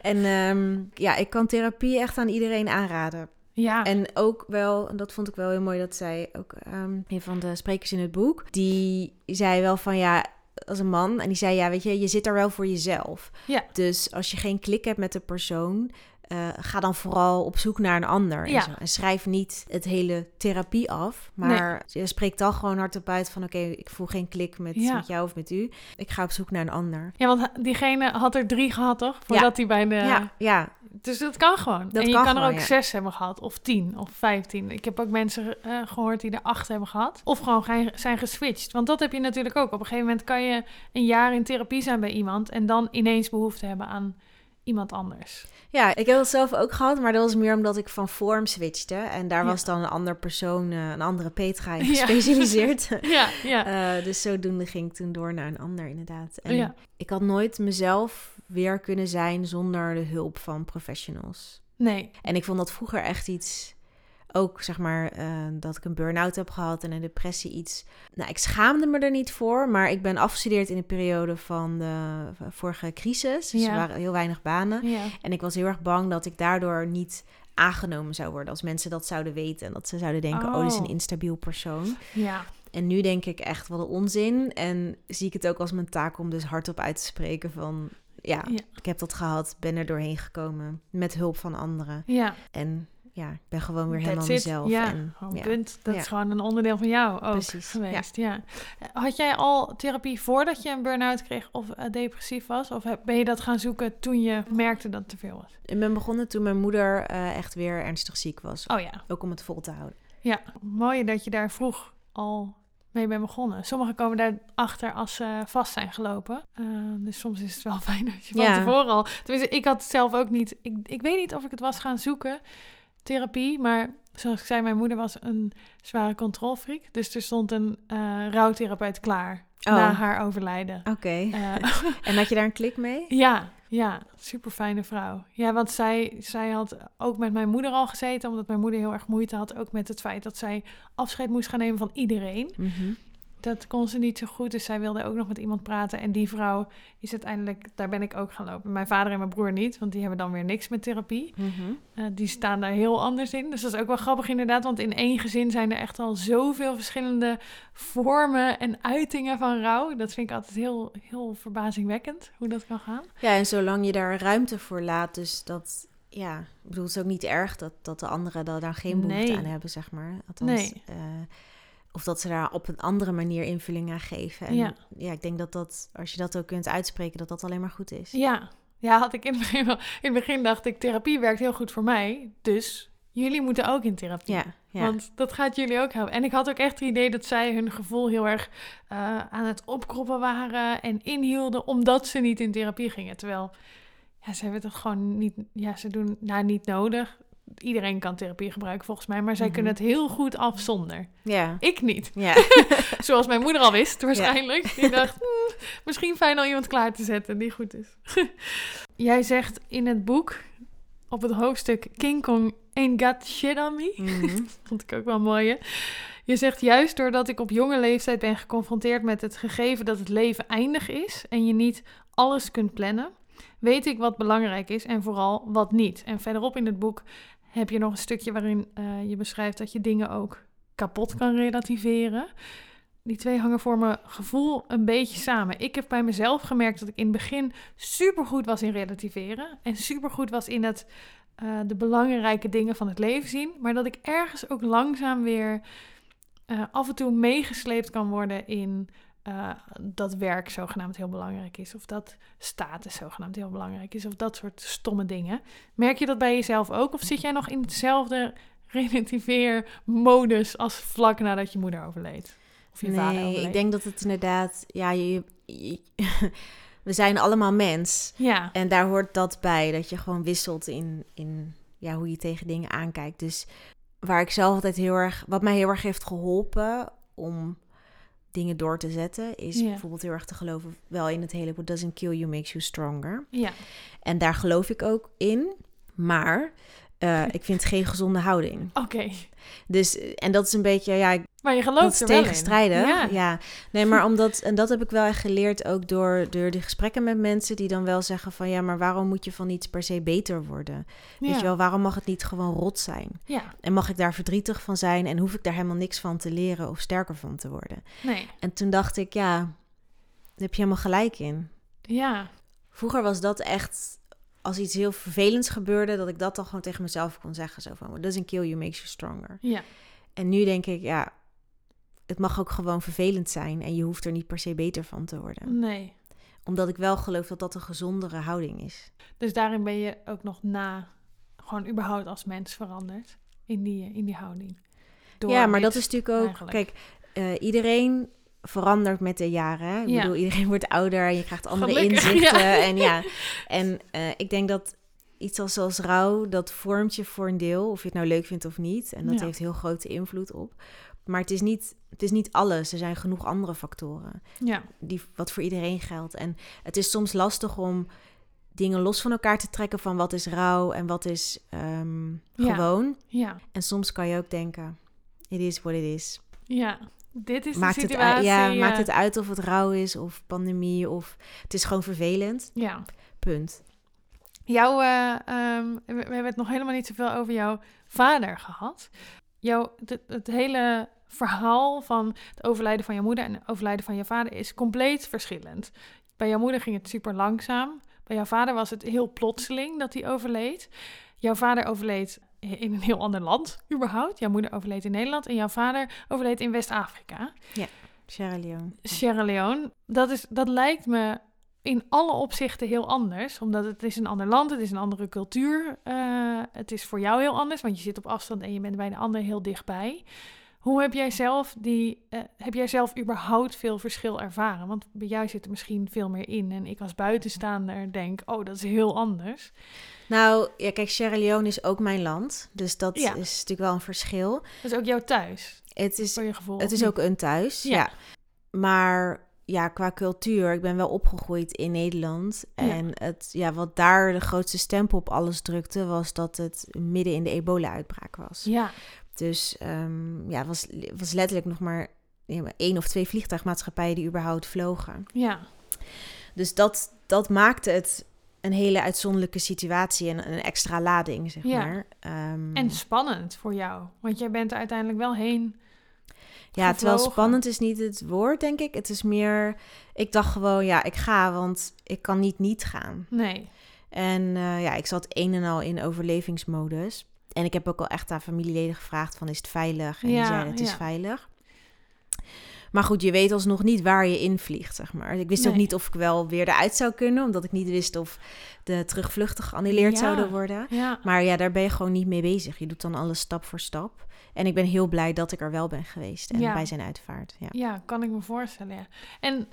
En ehm, ja, ik kan therapie echt aan iedereen aanraden. Ja. En ook wel, en dat vond ik wel heel mooi, dat zij ook ehm, een van de sprekers in het boek, die zei wel van ja, als een man, en die zei ja, weet je, je zit daar wel voor jezelf. Ja. Dus als je geen klik hebt met de persoon, eh, ga dan vooral op zoek naar een ander. Ja. En, zo. en schrijf niet het hele therapie af. Maar je spreekt dan gewoon hardop uit van... oké, ik voel geen klik met, Ja. met jou of met u. Ik ga op zoek naar een ander. Ja, want diegene had er drie gehad, toch? Voordat hij bij de... Ja, ja, Dus dat kan gewoon. Dat en je kan kan, er ook zes hebben gehad, of tien, of vijftien. Ik heb ook mensen eh, gehoord die er acht hebben gehad. Of gewoon zijn geswitcht. Want dat heb je natuurlijk ook. Op een gegeven moment kan je een jaar in therapie zijn bij iemand... en dan ineens behoefte hebben aan iemand anders. ja, ik heb dat zelf ook gehad. Maar dat was meer omdat ik van vorm switchte. En daar Ja. was dan een ander persoon, eh, een andere Petra in gespecialiseerd. Ja, ja. Eh, dus zodoende ging ik toen door naar een ander, inderdaad. En Ja. ik had nooit mezelf weer kunnen zijn zonder de hulp van professionals. Nee. En ik vond dat vroeger echt iets. Ook zeg maar eh, dat ik een burn-out heb gehad en een depressie iets. Nou, ik schaamde me er niet voor, maar ik ben afgestudeerd in de periode van de vorige crisis. Dus Ja. er waren heel weinig banen. Ja. En ik was heel erg bang dat ik daardoor niet aangenomen zou worden als mensen dat zouden weten. En dat ze zouden denken, oh, dit is een Oh. instabiel persoon. Ja. En nu denk ik echt, wat een onzin. En zie ik het ook als mijn taak om dus hardop uit te spreken van... Ja, Ja. ik heb dat gehad, ben er doorheen gekomen met hulp van anderen. Ja. En ja, ik ben gewoon weer That's helemaal it. mezelf. Ja, en, ja. punt. Dat Ja. is gewoon een onderdeel van jou ook Precies, geweest. Ja. Had jij al therapie voordat je een burn-out kreeg of eh, depressief was? Of heb- ben je dat gaan zoeken toen je merkte dat het te veel was? Ik ben begonnen toen mijn moeder eh, echt weer ernstig ziek was. Oh ja. Ook om het vol te houden. Ja, mooi dat je daar vroeg al mee bent begonnen. Sommigen komen daar achter als ze vast zijn gelopen. Eh, dus soms is het wel fijn dat je van Ja. tevoren al... Tenminste, ik had het zelf ook niet... Ik, ik weet niet of ik het was gaan zoeken, therapie. Maar zoals ik zei, mijn moeder was een zware controlfreak. Dus er stond een eh rouwtherapeut klaar Oh. na haar overlijden. Oké. Eh, En had je daar een klik mee? ja, ja, super fijne vrouw. Ja, want zij, zij had ook met mijn moeder al gezeten, omdat mijn moeder heel erg moeite had, ook met het feit dat zij afscheid moest gaan nemen van iedereen. Mhm. Dat kon ze niet zo goed, dus zij wilde ook nog met iemand praten. En die vrouw is uiteindelijk, daar ben ik ook gaan lopen. Mijn vader en mijn broer niet, want die hebben dan weer niks met therapie. Mhm. Eh, die staan daar heel anders in. Dus dat is ook wel grappig inderdaad, want in één gezin zijn er echt al zoveel verschillende vormen en uitingen van rouw. Dat vind ik altijd heel, heel verbazingwekkend, hoe dat kan gaan. Ja, en zolang je daar ruimte voor laat, dus dat... Ja, ik bedoel, het is ook niet erg dat, dat de anderen daar geen behoefte Nee. aan hebben, zeg maar. Althans, Nee. eh, of dat ze daar op een andere manier invulling aan geven. En Ja. ja. ik denk dat dat, als je dat ook kunt uitspreken, dat dat alleen maar goed is. Ja, ja had ik in het begin wel. In het begin dacht ik, therapie werkt heel goed voor mij. Dus jullie moeten ook in therapie. Ja, ja. Want dat gaat jullie ook helpen. En ik had ook echt het idee dat zij hun gevoel heel erg eh, aan het opkroppen waren en inhielden, omdat ze niet in therapie gingen. Terwijl, ja, ze hebben het gewoon niet, ja, ze doen nou niet nodig. Iedereen kan therapie gebruiken volgens mij, maar zij Mhm. kunnen het heel goed af zonder. ja. Ik niet. Ja. Zoals mijn moeder al wist, waarschijnlijk. Die dacht, "Hmm, misschien fijn al iemand klaar te zetten die goed is. Jij zegt in het boek, op het hoofdstuk King Kong ain't got shit on me. Mhm. Vond ik ook wel mooi, hè? Je zegt juist doordat ik op jonge leeftijd ben geconfronteerd met het gegeven dat het leven eindig is en je niet alles kunt plannen, weet ik wat belangrijk is en vooral wat niet. En verderop in het boek heb je nog een stukje waarin eh, je beschrijft dat je dingen ook kapot kan relativeren. Die twee hangen voor mijn gevoel een beetje samen. Ik heb bij mezelf gemerkt dat ik in het begin supergoed was in relativeren en supergoed was in het eh, de belangrijke dingen van het leven zien, maar dat ik ergens ook langzaam weer eh, af en toe meegesleept kan worden in eh, dat werk zogenaamd heel belangrijk is, of dat status zogenaamd heel belangrijk is, of dat soort stomme dingen. Merk je dat bij jezelf ook, of zit jij nog in hetzelfde relativeer-modus als vlak nadat je moeder overleed? Of je vader Nee, overleed? ik denk dat het inderdaad... Ja, je, je- we zijn allemaal mens. Ja, En daar hoort dat bij, dat je gewoon wisselt in, in ja, hoe je tegen dingen aankijkt. Dus waar ik zelf altijd heel erg, wat mij heel erg heeft geholpen om dingen door te zetten, is Ja. bijvoorbeeld heel erg te geloven wel in het hele what doesn't kill you makes you stronger. ja, En daar geloof ik ook in, maar eh, ik vind geen gezonde houding. oké. Dus, en dat is een beetje, ja, Maar je gelooft er wel in. tegenstrijdig. Ja. Ja. nee, maar omdat, en dat heb ik wel echt geleerd ook door, door de gesprekken met mensen die dan wel zeggen van ja, maar waarom moet je van iets per se beter worden? Weet je wel, waarom mag het niet gewoon rot zijn? Ja, En mag ik daar verdrietig van zijn en hoef ik daar helemaal niks van te leren of sterker van te worden? nee. En toen dacht ik, ja, daar heb je helemaal gelijk in. Ja, Vroeger was dat echt als iets heel vervelends gebeurde, dat ik dat dan gewoon tegen mezelf kon zeggen. Zo van, doesn't kill you makes you stronger. Ja. En nu denk ik, ja, het mag ook gewoon vervelend zijn. En je hoeft er niet per se beter van te worden. Nee. Omdat ik wel geloof dat dat een gezondere houding is. Dus daarin ben je ook nog na, gewoon überhaupt als mens veranderd. In die, in die houding. Door ja, maar dat is natuurlijk ook... eigenlijk. Kijk, eh, iedereen verandert met de jaren. Ik Ja. bedoel, iedereen wordt ouder en je krijgt andere Gelukkig, inzichten. ja. En ja, en eh, ik denk dat iets als, zoals rouw, dat vormt je voor een deel, of je het nou leuk vindt of niet. En dat Ja. heeft heel grote invloed op. Maar het is, niet, het is niet alles. Er zijn genoeg andere factoren Ja, die, wat voor iedereen geldt. En het is soms lastig om dingen los van elkaar te trekken van wat is rouw en wat is ehm, Ja. gewoon. ja, En soms kan je ook denken, it is what it is. ja. Dit is Maakt de het, situatie. uit, ja, eh, maakt het uit of het rouw is of pandemie of het is gewoon vervelend. Ja. Punt. Jouw, eh, ehm, we, we hebben het nog helemaal niet zoveel over jouw vader gehad. Jouw, het, het hele verhaal van het overlijden van jouw moeder en het overlijden van je vader is compleet verschillend. Bij jouw moeder ging het super langzaam. Bij jouw vader was het heel plotseling dat hij overleed. Jouw vader overleed in een heel ander land, überhaupt. Jouw moeder overleed in Nederland en jouw vader overleed in West-Afrika. Sierra Leone. Sierra Leone, dat, is, dat lijkt me in alle opzichten heel anders. Omdat het is een ander land, het is een andere cultuur. eh, het is voor jou heel anders, want je zit op afstand en je bent bij de ander heel dichtbij. Hoe heb jij zelf die, eh, heb jij zelf überhaupt veel verschil ervaren? Want bij jou zit er misschien veel meer in. En ik als buitenstaander denk, oh, dat is heel anders. Nou, ja, kijk, Sierra Leone is ook mijn land. Dus dat Ja. is natuurlijk wel een verschil. Dat is ook jouw thuis, Het is, voor je gevoel. het is ook een thuis, Ja. ja. Maar ja, qua cultuur, ik ben wel opgegroeid in Nederland. Ja. En het, ja, wat daar de grootste stempel op alles drukte, was dat het midden in de ebola-uitbraak was. Ja, Dus ehm, ja, het was, was letterlijk nog maar één of twee vliegtuigmaatschappijen die überhaupt vlogen. ja, Dus dat, dat maakte het een hele uitzonderlijke situatie en een extra lading, zeg Ja. maar. Ehm, en spannend voor jou. Want jij bent er uiteindelijk wel heen. ja, terwijl spannend is niet het woord, denk ik. Het is meer, ik dacht gewoon, ja, ik ga, want ik kan niet niet gaan. Nee, En eh, ja, ik zat een en al in overlevingsmodus. En ik heb ook al echt aan familieleden gevraagd van, is het veilig? En Ja, die zeiden, het is ja. veilig. Maar goed, je weet alsnog niet waar je invliegt, zeg maar. Ik wist ook niet of ik wel weer eruit zou kunnen, omdat ik niet wist of de terugvluchten geannuleerd Ja. zouden worden. ja. Maar ja, daar ben je gewoon niet mee bezig. Je doet dan alles stap voor stap. En ik ben heel blij dat ik er wel ben geweest en Ja. bij zijn uitvaart. Ja. Ja, kan ik me voorstellen. En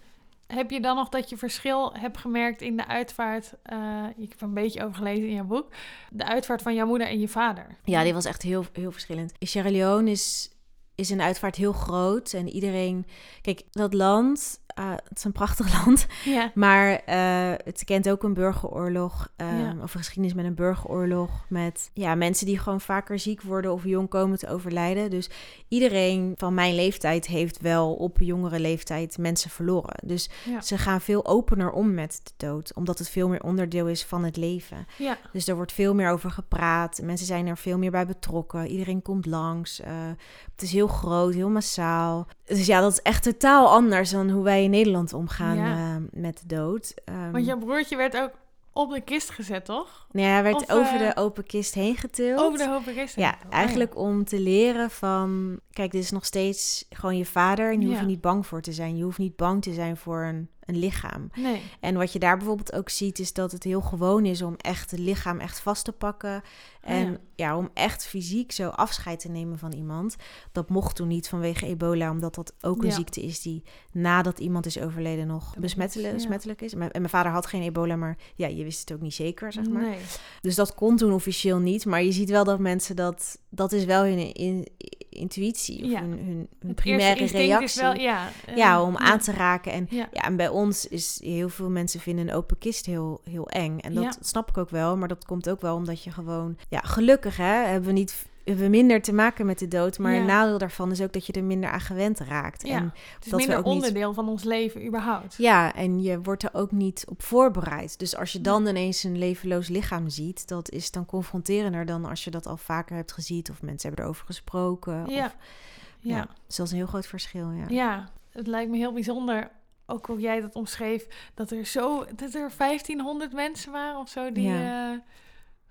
heb je dan nog dat je verschil hebt gemerkt in de uitvaart? eh, ik heb een beetje over gelezen in jouw boek. De uitvaart van jouw moeder en je vader. Ja, die was echt heel, heel verschillend. Sierra Leone is, is een uitvaart heel groot. En iedereen... Kijk, dat land... eh, het is een prachtig land. Ja, Maar eh, het kent ook een burgeroorlog. eh, Ja. Of een geschiedenis met een burgeroorlog. Met ja, mensen die gewoon vaker ziek worden of jong komen te overlijden. Dus iedereen van mijn leeftijd heeft wel op jongere leeftijd mensen verloren. Dus ja, ze gaan veel opener om met de dood. Omdat het veel meer onderdeel is van het leven. ja, Dus er wordt veel meer over gepraat. Mensen zijn er veel meer bij betrokken. Iedereen komt langs. Eh, het is heel groot, heel massaal. Dus ja, dat is echt totaal anders dan hoe wij in Nederland omgaan Ja. eh, met de dood. Ehm, want jouw broertje werd ook op de kist gezet, toch? nee, hij werd of, over eh, de open kist heen getild. Over de hopen kist. Ja, eigenlijk om te leren van... Kijk, dit is nog steeds gewoon je vader... en je hoeft Ja. er niet bang voor te zijn. Je hoeft niet bang te zijn voor een, een lichaam. Nee, En wat je daar bijvoorbeeld ook ziet, is dat het heel gewoon is om echt het lichaam echt vast te pakken. En Ja. ja. om echt fysiek zo afscheid te nemen van iemand. Dat mocht toen niet vanwege ebola, omdat dat ook een Ja. ziekte is die nadat iemand is overleden nog besmettelijk, is. En mijn vader had geen ebola, maar ja, je wist het ook niet zeker, zeg maar. nee. Dus dat kon toen officieel niet. Maar je ziet wel dat mensen dat, dat is wel hun in, intuïtie of hun, hun, primaire reactie. wel, ja. Ja, om aan te raken. En, Ja. en bij ons is heel veel mensen vinden een open kist heel, heel eng. En dat snap ik ook wel. Maar dat komt ook wel omdat je gewoon... Ja, gelukkig hè, hebben we niet hebben we minder te maken met de dood. Maar Ja. een nadeel daarvan is ook dat je er minder aan gewend raakt. Ja. En, Het is dat we minder ook niet- onderdeel van ons leven überhaupt. ja, en je wordt er ook niet op voorbereid. Dus als je dan ineens een levenloos lichaam ziet... dat is dan confronterender dan als je dat al vaker hebt gezien... of mensen hebben erover gesproken. Ja. Of, Ja. ja. Dus dat is een heel groot verschil, ja. Ja, het lijkt me heel bijzonder ook hoe jij dat omschreef, dat er zo, dat er 1500 mensen waren of zo die. Ja. eh,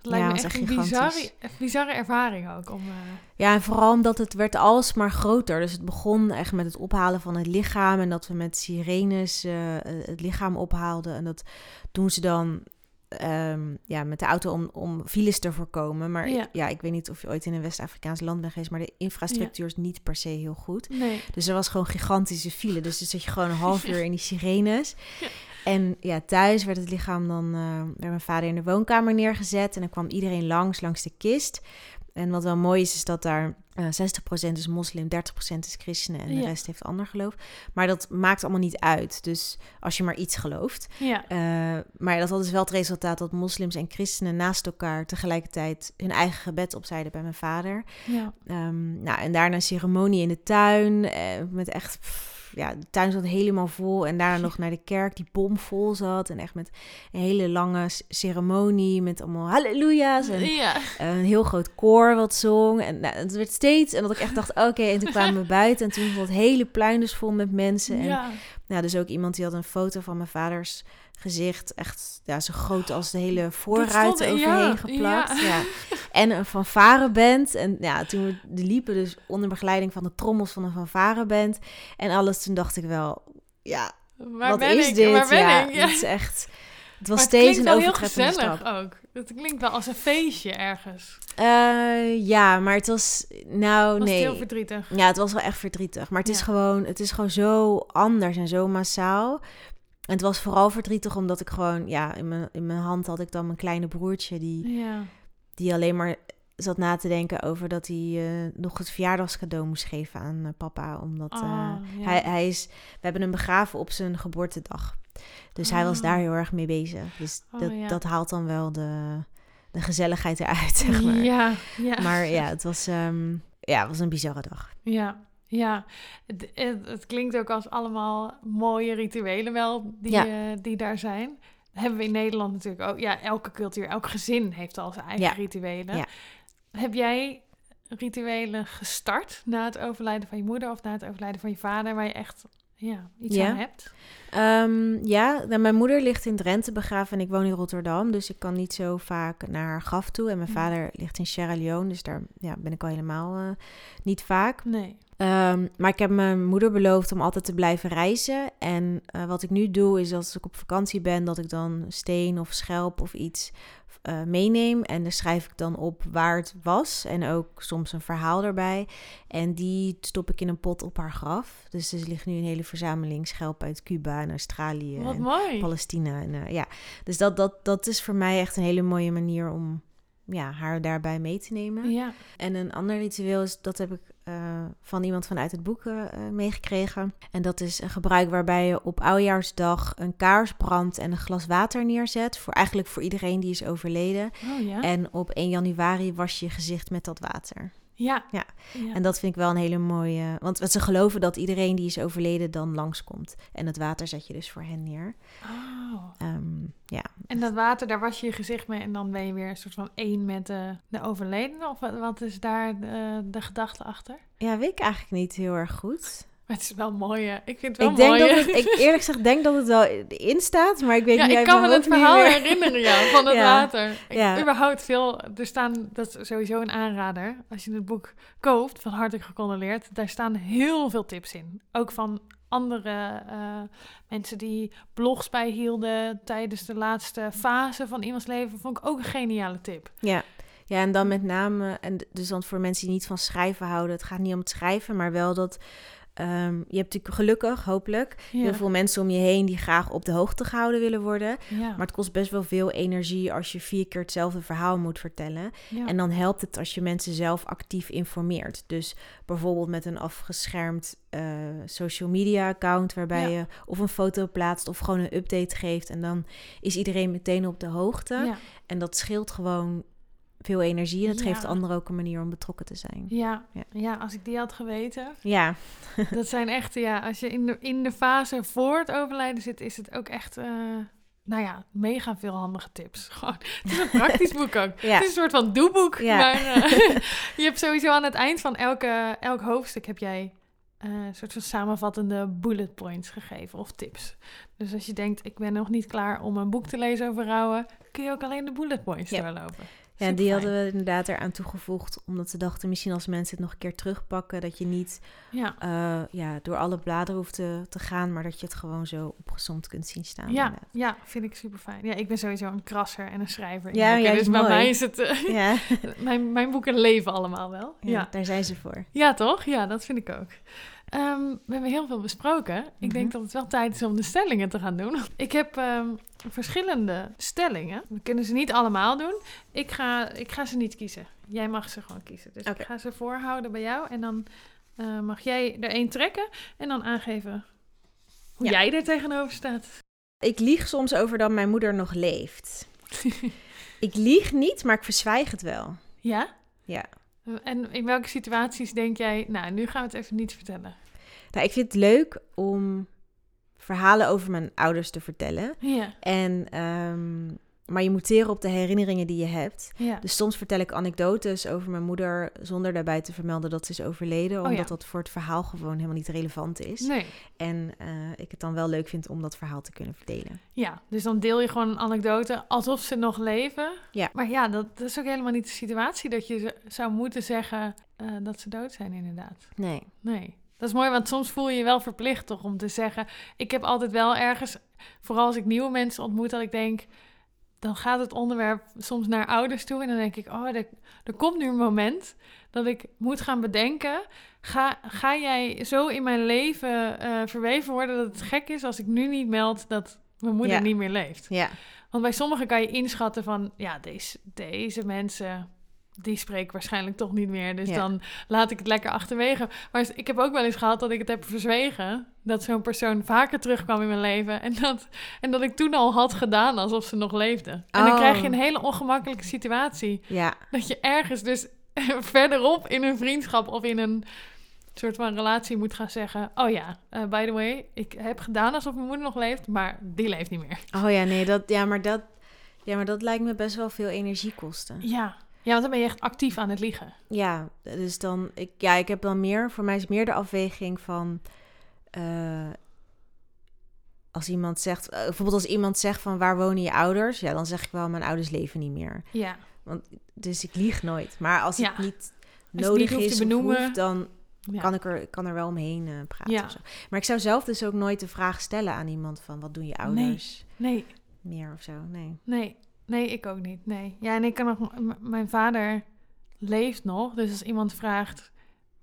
het lijkt Ja, me echt echt een bizarre, bizarre ervaring ook. Om, eh, Ja, en vooral omdat het werd alsmaar groter. Dus het begon echt met het ophalen van het lichaam. En dat we met sirenes eh, het lichaam ophaalden. En dat doen ze dan ehm, ja, met de auto om, om files te voorkomen. Maar Ja. ik, ja, ik weet niet of je ooit in een West-Afrikaans land bent geweest. Maar de infrastructuur is niet per se heel goed. nee. Dus er was gewoon gigantische file. Dus dan zat je gewoon een half uur in die sirenes. Ja. En ja, thuis werd het lichaam dan... eh werd mijn vader in de woonkamer neergezet. En dan kwam iedereen langs, langs de kist. En wat wel mooi is, is dat daar eh 60% is moslim, 30% is christenen en de Ja. rest heeft ander geloof. Maar dat maakt allemaal niet uit. Dus als je maar iets gelooft. Ja. Eh, maar dat had dus wel het resultaat dat moslims en christenen naast elkaar tegelijkertijd hun eigen gebed opzeiden bij mijn vader. Ja. Ehm, nou, en daarna een ceremonie in de tuin. eh, met echt, pff, ja, de tuin zat helemaal vol. En daarna nog naar de kerk die bomvol zat. En echt met een hele lange ceremonie. Met allemaal halleluja's. En ja. een heel groot koor wat zong. En nou, het werd steeds. En dat ik echt dacht, oké. En toen kwamen we buiten. En toen was het hele pluin dus vol met mensen. En ja. nou, dus ook iemand die had een foto van mijn vaders gezicht. Echt ja, zo groot als de hele voorruit stond- overheen ja, geplakt. ja. Ja. En een fanfareband. En ja, toen we liepen dus onder begeleiding van de trommels van een fanfareband. En alles, toen dacht ik wel, ja, Waar wat ben is ik? dit? Waar ben ja, ik? Ja. Het is echt... Het was het steeds een overtreffende gezellig stap. ook. Het klinkt wel als een feestje ergens. Eh, ja, maar het was... Nou, Was nee. het heel verdrietig. Ja, het was wel echt verdrietig. Maar het is, gewoon, het is gewoon zo anders en zo massaal. En het was vooral verdrietig omdat ik gewoon... Ja, in mijn, in mijn hand had ik dan mijn kleine broertje... die, Ja. die alleen maar zat na te denken over dat hij eh, nog het verjaardagscadeau moest geven aan eh, papa. Omdat eh, Ah, ja. hij, hij is... We hebben hem begraven op zijn geboortedag. Dus hij was Ah. daar heel erg mee bezig. Dus Oh, dat, ja. dat haalt dan wel de, de gezelligheid eruit, zeg maar. Ja, ja. Maar ja, het was, ehm, ja, het was een bizarre dag. Ja, ja. Het, het, klinkt ook als allemaal mooie rituelen wel die, Ja. eh, die daar zijn. Hebben we in Nederland natuurlijk ook. Ja, elke cultuur, elk gezin heeft al zijn eigen Ja. rituelen. Ja. Heb jij rituelen gestart na het overlijden van je moeder of na het overlijden van je vader, waar je echt ja, iets Ja. aan hebt? Ehm, ja, nou, mijn moeder ligt in Drenthe begraven en ik woon in Rotterdam. Dus ik kan niet zo vaak naar haar graf toe. En mijn Ja. vader ligt in Sierra Leone, dus daar ja, ben ik al helemaal eh, niet vaak. Nee. Ehm, maar ik heb mijn moeder beloofd om altijd te blijven reizen. En eh, wat ik nu doe, is als ik op vakantie ben, dat ik dan steen of schelp of iets eh, meeneem. En daar schrijf ik dan op waar het was. En ook soms een verhaal erbij. En die stop ik in een pot op haar graf. Dus er ligt nu een hele verzameling schelpen uit Cuba en Australië. Wat en mooi. Palestina. En, eh, ja. Dus dat, dat, dat is voor mij echt een hele mooie manier om ja, haar daarbij mee te nemen. Ja. En een ander ritueel is, dat heb ik eh, van iemand vanuit het boek eh, eh, meegekregen. En dat is een gebruik waarbij je op oudjaarsdag een kaars brandt en een glas water neerzet. Voor, eigenlijk voor iedereen die is overleden. Oh ja. En op 1 januari was je je gezicht met dat water. Ja. Ja. ja. En dat vind ik wel een hele mooie... Want ze geloven dat iedereen die is overleden dan langskomt. En het water zet je dus voor hen neer. Oh. Ehm, ja, En dat water, daar was je je gezicht mee en dan ben je weer een soort van één met de, de overledene? Of wat, wat is daar de, de gedachte achter? ja, weet ik eigenlijk niet heel erg goed. Maar het is wel mooi, hè? Ik vind het wel Ik denk mooi. dat het, ik eerlijk gezegd denk dat het wel in staat, maar ik weet ja, niet ik kan me het verhaal meer. herinneren, ja, van het Ja. water. Ik, Ja. Überhaupt veel, er staan, dat is sowieso een aanrader. Als je het boek koopt, van hartelijk gecondoleerd, daar staan heel veel tips in. Ook van andere eh, mensen die blogs bijhielden tijdens de laatste fase van iemands leven, vond ik ook een geniale tip. Ja. ja, en dan met name, en dus dan voor mensen die niet van schrijven houden, het gaat niet om het schrijven, maar wel dat ehm, je hebt natuurlijk gelukkig, hopelijk, Ja. heel veel mensen om je heen die graag op de hoogte gehouden willen worden. ja. Maar het kost best wel veel energie als je vier keer hetzelfde verhaal moet vertellen. ja. En dan helpt het als je mensen zelf actief informeert. Dus bijvoorbeeld met een afgeschermd eh, social media account waarbij je of een foto plaatst of gewoon een update geeft. En dan is iedereen meteen op de hoogte. En dat scheelt gewoon veel energie. En het geeft Ja. anderen ook een manier om betrokken te zijn. Ja, Ja. ja. als ik die had geweten. Ja, Dat zijn echt, ja, als je in de, in de fase voor het overlijden zit, is het ook echt, eh, nou ja, mega veel handige tips. Gewoon, het is een praktisch boek ook. Ja. Het is een soort van doeboek. Ja. Maar eh, je hebt sowieso aan het eind van elke, elk hoofdstuk heb jij eh, een soort van samenvattende bullet points gegeven of tips. Dus als je denkt, ik ben nog niet klaar om een boek te lezen over rouwen, kun je ook alleen de bullet points Ja. doorlopen. Ja, die hadden we inderdaad eraan toegevoegd. Omdat ze dachten, misschien als mensen het nog een keer terugpakken... dat je niet Ja. eh, ja, door alle bladeren hoeft te, te gaan... maar dat je het gewoon zo opgezond kunt zien staan. Ja, inderdaad. ja, vind ik super fijn. Ja, ik ben sowieso een krasser en een schrijver. Ja, juist dus bij mooi. mij is het. eh, Ja, mijn, mijn boeken leven allemaal wel. ja, Ja. daar zijn ze voor. Ja, toch? Ja, dat vind ik ook. Ehm, we hebben heel veel besproken. Ik Mhm. denk dat het wel tijd is om de stellingen te gaan doen. Ik heb ehm, verschillende stellingen. We kunnen ze niet allemaal doen. Ik ga, ik ga ze niet kiezen. Jij mag ze gewoon kiezen. Dus ik ga ze voorhouden bij jou. En dan eh, mag jij er één trekken en dan aangeven hoe Ja. jij er tegenover staat. Ik lieg soms over dat mijn moeder nog leeft. ik lieg niet, maar ik verzwijg het wel. ja? Ja. En in welke situaties denk jij, nou, nu gaan we het even niet vertellen. Nou, ik vind het leuk om verhalen over mijn ouders te vertellen. Ja, En, ehm, maar je moet teren op de herinneringen die je hebt. ja. Dus soms vertel ik anekdotes over mijn moeder zonder daarbij te vermelden dat ze is overleden. Oh Omdat ja. dat voor het verhaal gewoon helemaal niet relevant is. Nee. En eh, ik het dan wel leuk vind om dat verhaal te kunnen verdelen. Ja, dus dan deel je gewoon een anekdote alsof ze nog leven. Ja. Maar ja, dat, dat is ook helemaal niet de situatie dat je zou moeten zeggen eh, dat ze dood zijn, inderdaad. Nee. Nee. Dat is mooi, want soms voel je je wel verplicht toch om te zeggen... Ik heb altijd wel ergens, vooral als ik nieuwe mensen ontmoet, dat ik denk... Dan gaat het onderwerp soms naar ouders toe en dan denk ik... Oh, er, er komt nu een moment dat ik moet gaan bedenken... Ga, ga jij zo in mijn leven eh, verweven worden dat het gek is als ik nu niet meld dat mijn moeder Ja. niet meer leeft? Ja. Want bij sommigen kan je inschatten van, ja, deze, deze mensen, die spreken waarschijnlijk toch niet meer. Dus Ja. dan laat ik het lekker achterwege. Maar ik heb ook wel eens gehad dat ik het heb verzwegen. Dat zo'n persoon vaker terugkwam in mijn leven. En dat, en dat ik toen al had gedaan alsof ze nog leefde. En dan Oh. krijg je een hele ongemakkelijke situatie. Ja. Dat je ergens dus verderop in een vriendschap of in een soort van relatie moet gaan zeggen... Oh ja, eh, by the way, ik heb gedaan alsof mijn moeder nog leeft, maar die leeft niet meer. Oh ja, nee, dat, ja, maar dat, ja, maar dat lijkt me best wel veel energie kosten. Ja. Ja, want dan ben je echt actief aan het liegen. Ja, dus dan, ik, ja, ik heb dan meer, voor mij is meer de afweging van, eh, als iemand zegt, eh, bijvoorbeeld als iemand zegt van waar wonen je ouders, ja, dan zeg ik wel mijn ouders leven niet meer. Ja, Dus ik lieg nooit. Maar als Ja. het niet het nodig niet te is of benoemen. hoeft, dan ja. kan ik er, kan er wel omheen eh, praten. Ja. of zo. Maar ik zou zelf dus ook nooit de vraag stellen aan iemand van wat doen je ouders Nee, meer of zo. Nee. nee, nee, ik ook niet. Nee. Ja, en ik kan nog. mijn vader leeft nog, dus als iemand vraagt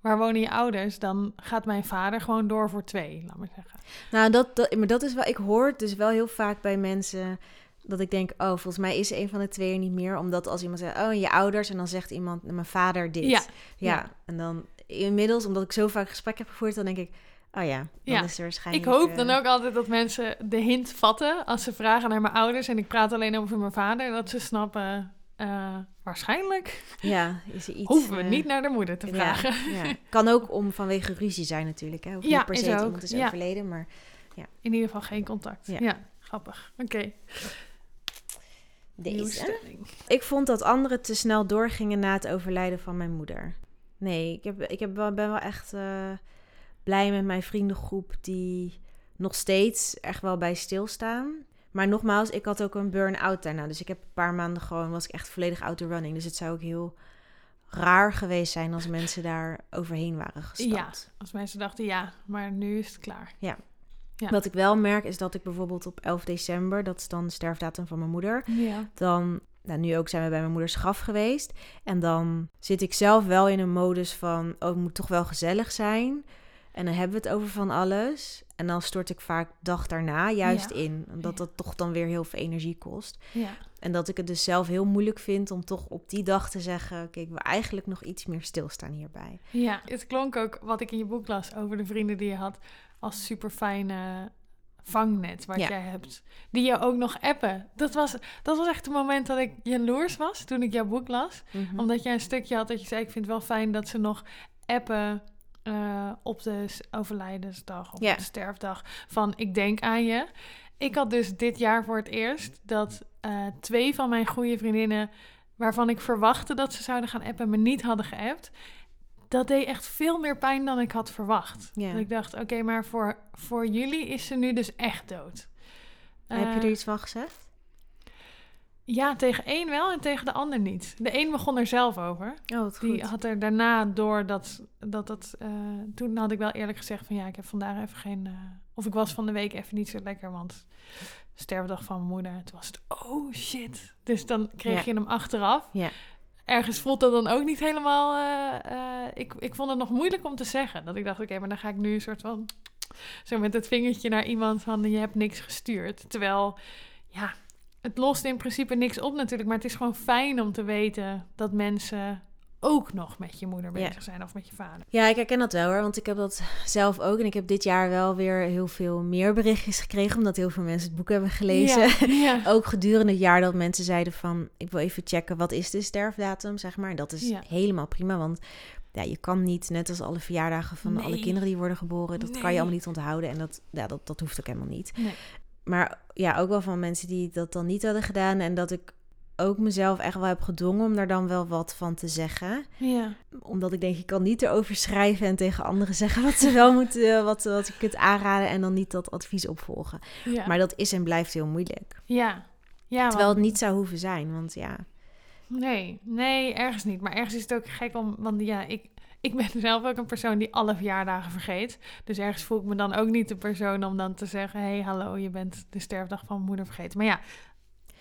waar wonen je ouders, dan gaat mijn vader gewoon door voor twee, laat maar zeggen. Nou, dat, dat, maar dat is wel, ik hoor het dus wel heel vaak bij mensen dat ik denk, oh, volgens mij is een van de twee er niet meer. Omdat als iemand zegt, oh, en je ouders, en dan zegt iemand, mijn vader dit. Ja, ja. ja. En dan inmiddels, omdat ik zo vaak gesprek heb gevoerd, dan denk ik, oh ja, dan Ja. is er Ik waarschijnlijk... hoop eh, dan ook altijd dat mensen de hint vatten als ze vragen naar mijn ouders en ik praat alleen over mijn vader, dat ze snappen. eh, waarschijnlijk Ja, is er iets... hoeven we eh, niet naar de moeder te vragen. Ja, ja. Kan ook om vanwege ruzie zijn natuurlijk. Hè. Ja, niet per se iemand is Ja. overleden, maar... In ieder geval geen contact. Ja, Ja. grappig. Oké. Deze. Ik vond dat anderen te snel doorgingen na het overlijden van mijn moeder. Nee, ik, heb, ik heb, ben wel echt blij met mijn vriendengroep die nog steeds echt wel bij stilstaan. Maar nogmaals, ik had ook een burn-out daarna. Dus ik heb een paar maanden gewoon, was ik echt volledig out of running. Dus het zou ook heel raar geweest zijn als mensen daar overheen waren gestapt. Als mensen dachten, ja, maar nu is het klaar. Ja. Wat ik wel merk is dat ik bijvoorbeeld op 11 december, dat is dan de sterfdatum van mijn moeder, Ja. dan, nou, nu ook zijn we bij mijn moeders graf geweest. En dan zit ik zelf wel in een modus van, oh, het moet toch wel gezellig zijn. En dan hebben we het over van alles. En dan stort ik vaak dag daarna juist Ja. in. Omdat dat toch dan weer heel veel energie kost. Ja. En dat ik het dus zelf heel moeilijk vind om toch op die dag te zeggen... oké, ik wil eigenlijk nog iets meer stilstaan hierbij. ja. Het klonk ook, wat ik in je boek las over de vrienden die je had, als super fijne vangnet wat Ja. jij hebt. Die je ook nog appen. Dat was, dat was echt het moment dat ik jaloers was toen ik jouw boek las. Mhm. Omdat jij een stukje had dat je zei, ik vind het wel fijn dat ze nog appen eh, op de overlijdensdag of Ja. de sterfdag van ik denk aan je. Ik had dus dit jaar voor het eerst dat eh, twee van mijn goede vriendinnen, waarvan ik verwachtte dat ze zouden gaan appen, me niet hadden geappt. dat deed echt veel meer pijn dan ik had verwacht. Ja. Dat ik dacht, oké, maar voor, voor jullie is ze nu dus echt dood. Heb je Eh, er iets van gezegd? Ja, tegen één wel en tegen de ander niet. De een begon er zelf over. Oh, wat Die had er daarna door dat dat... dat eh, toen had ik wel eerlijk gezegd van ja, ik heb vandaag even geen... eh, of ik was van de week even niet zo lekker, want sterfdag van mijn moeder. Toen was het, oh shit. Dus dan kreeg Ja. je hem achteraf. Ja. Ergens voelt dat dan ook niet helemaal... eh, ik, ik vond het nog moeilijk om te zeggen. Dat ik dacht, oké, maar dan ga ik nu een soort van... Zo met het vingertje naar iemand van je hebt niks gestuurd. Terwijl, ja, het lost in principe niks op natuurlijk. Maar het is gewoon fijn om te weten dat mensen ook nog met je moeder Ja. bezig zijn of met je vader. Ja, ik herken dat wel hoor, want ik heb dat zelf ook. En ik heb dit jaar wel weer heel veel meer berichtjes gekregen, omdat heel veel mensen het boek hebben gelezen. Ja, ja. Ook gedurende het jaar dat mensen zeiden van... ik wil even checken, wat is de sterfdatum, zeg maar. En dat is helemaal prima, want ja, je kan niet... net als alle verjaardagen van alle kinderen die worden geboren... dat kan je allemaal niet onthouden en dat, ja, dat, dat hoeft ook helemaal niet. Nee. Maar ja, ook wel van mensen die dat dan niet hadden gedaan... en dat ik ook mezelf echt wel heb gedwongen om daar dan wel wat van te zeggen. Ja. Omdat ik denk, je kan niet erover schrijven en tegen anderen zeggen wat ze wel moeten, wat, wat je kunt aanraden en dan niet dat advies opvolgen. Ja. Maar dat is en blijft heel moeilijk. ja. ja Terwijl het niet zou hoeven zijn, want ja, Nee, nee, ergens niet. Maar ergens is het ook gek om... Want ja, ik, ik ben zelf ook een persoon die alle verjaardagen vergeet. Dus ergens voel ik me dan ook niet de persoon om dan te zeggen... hé, hey, hallo, je bent de sterfdag van mijn moeder vergeten. Maar ja,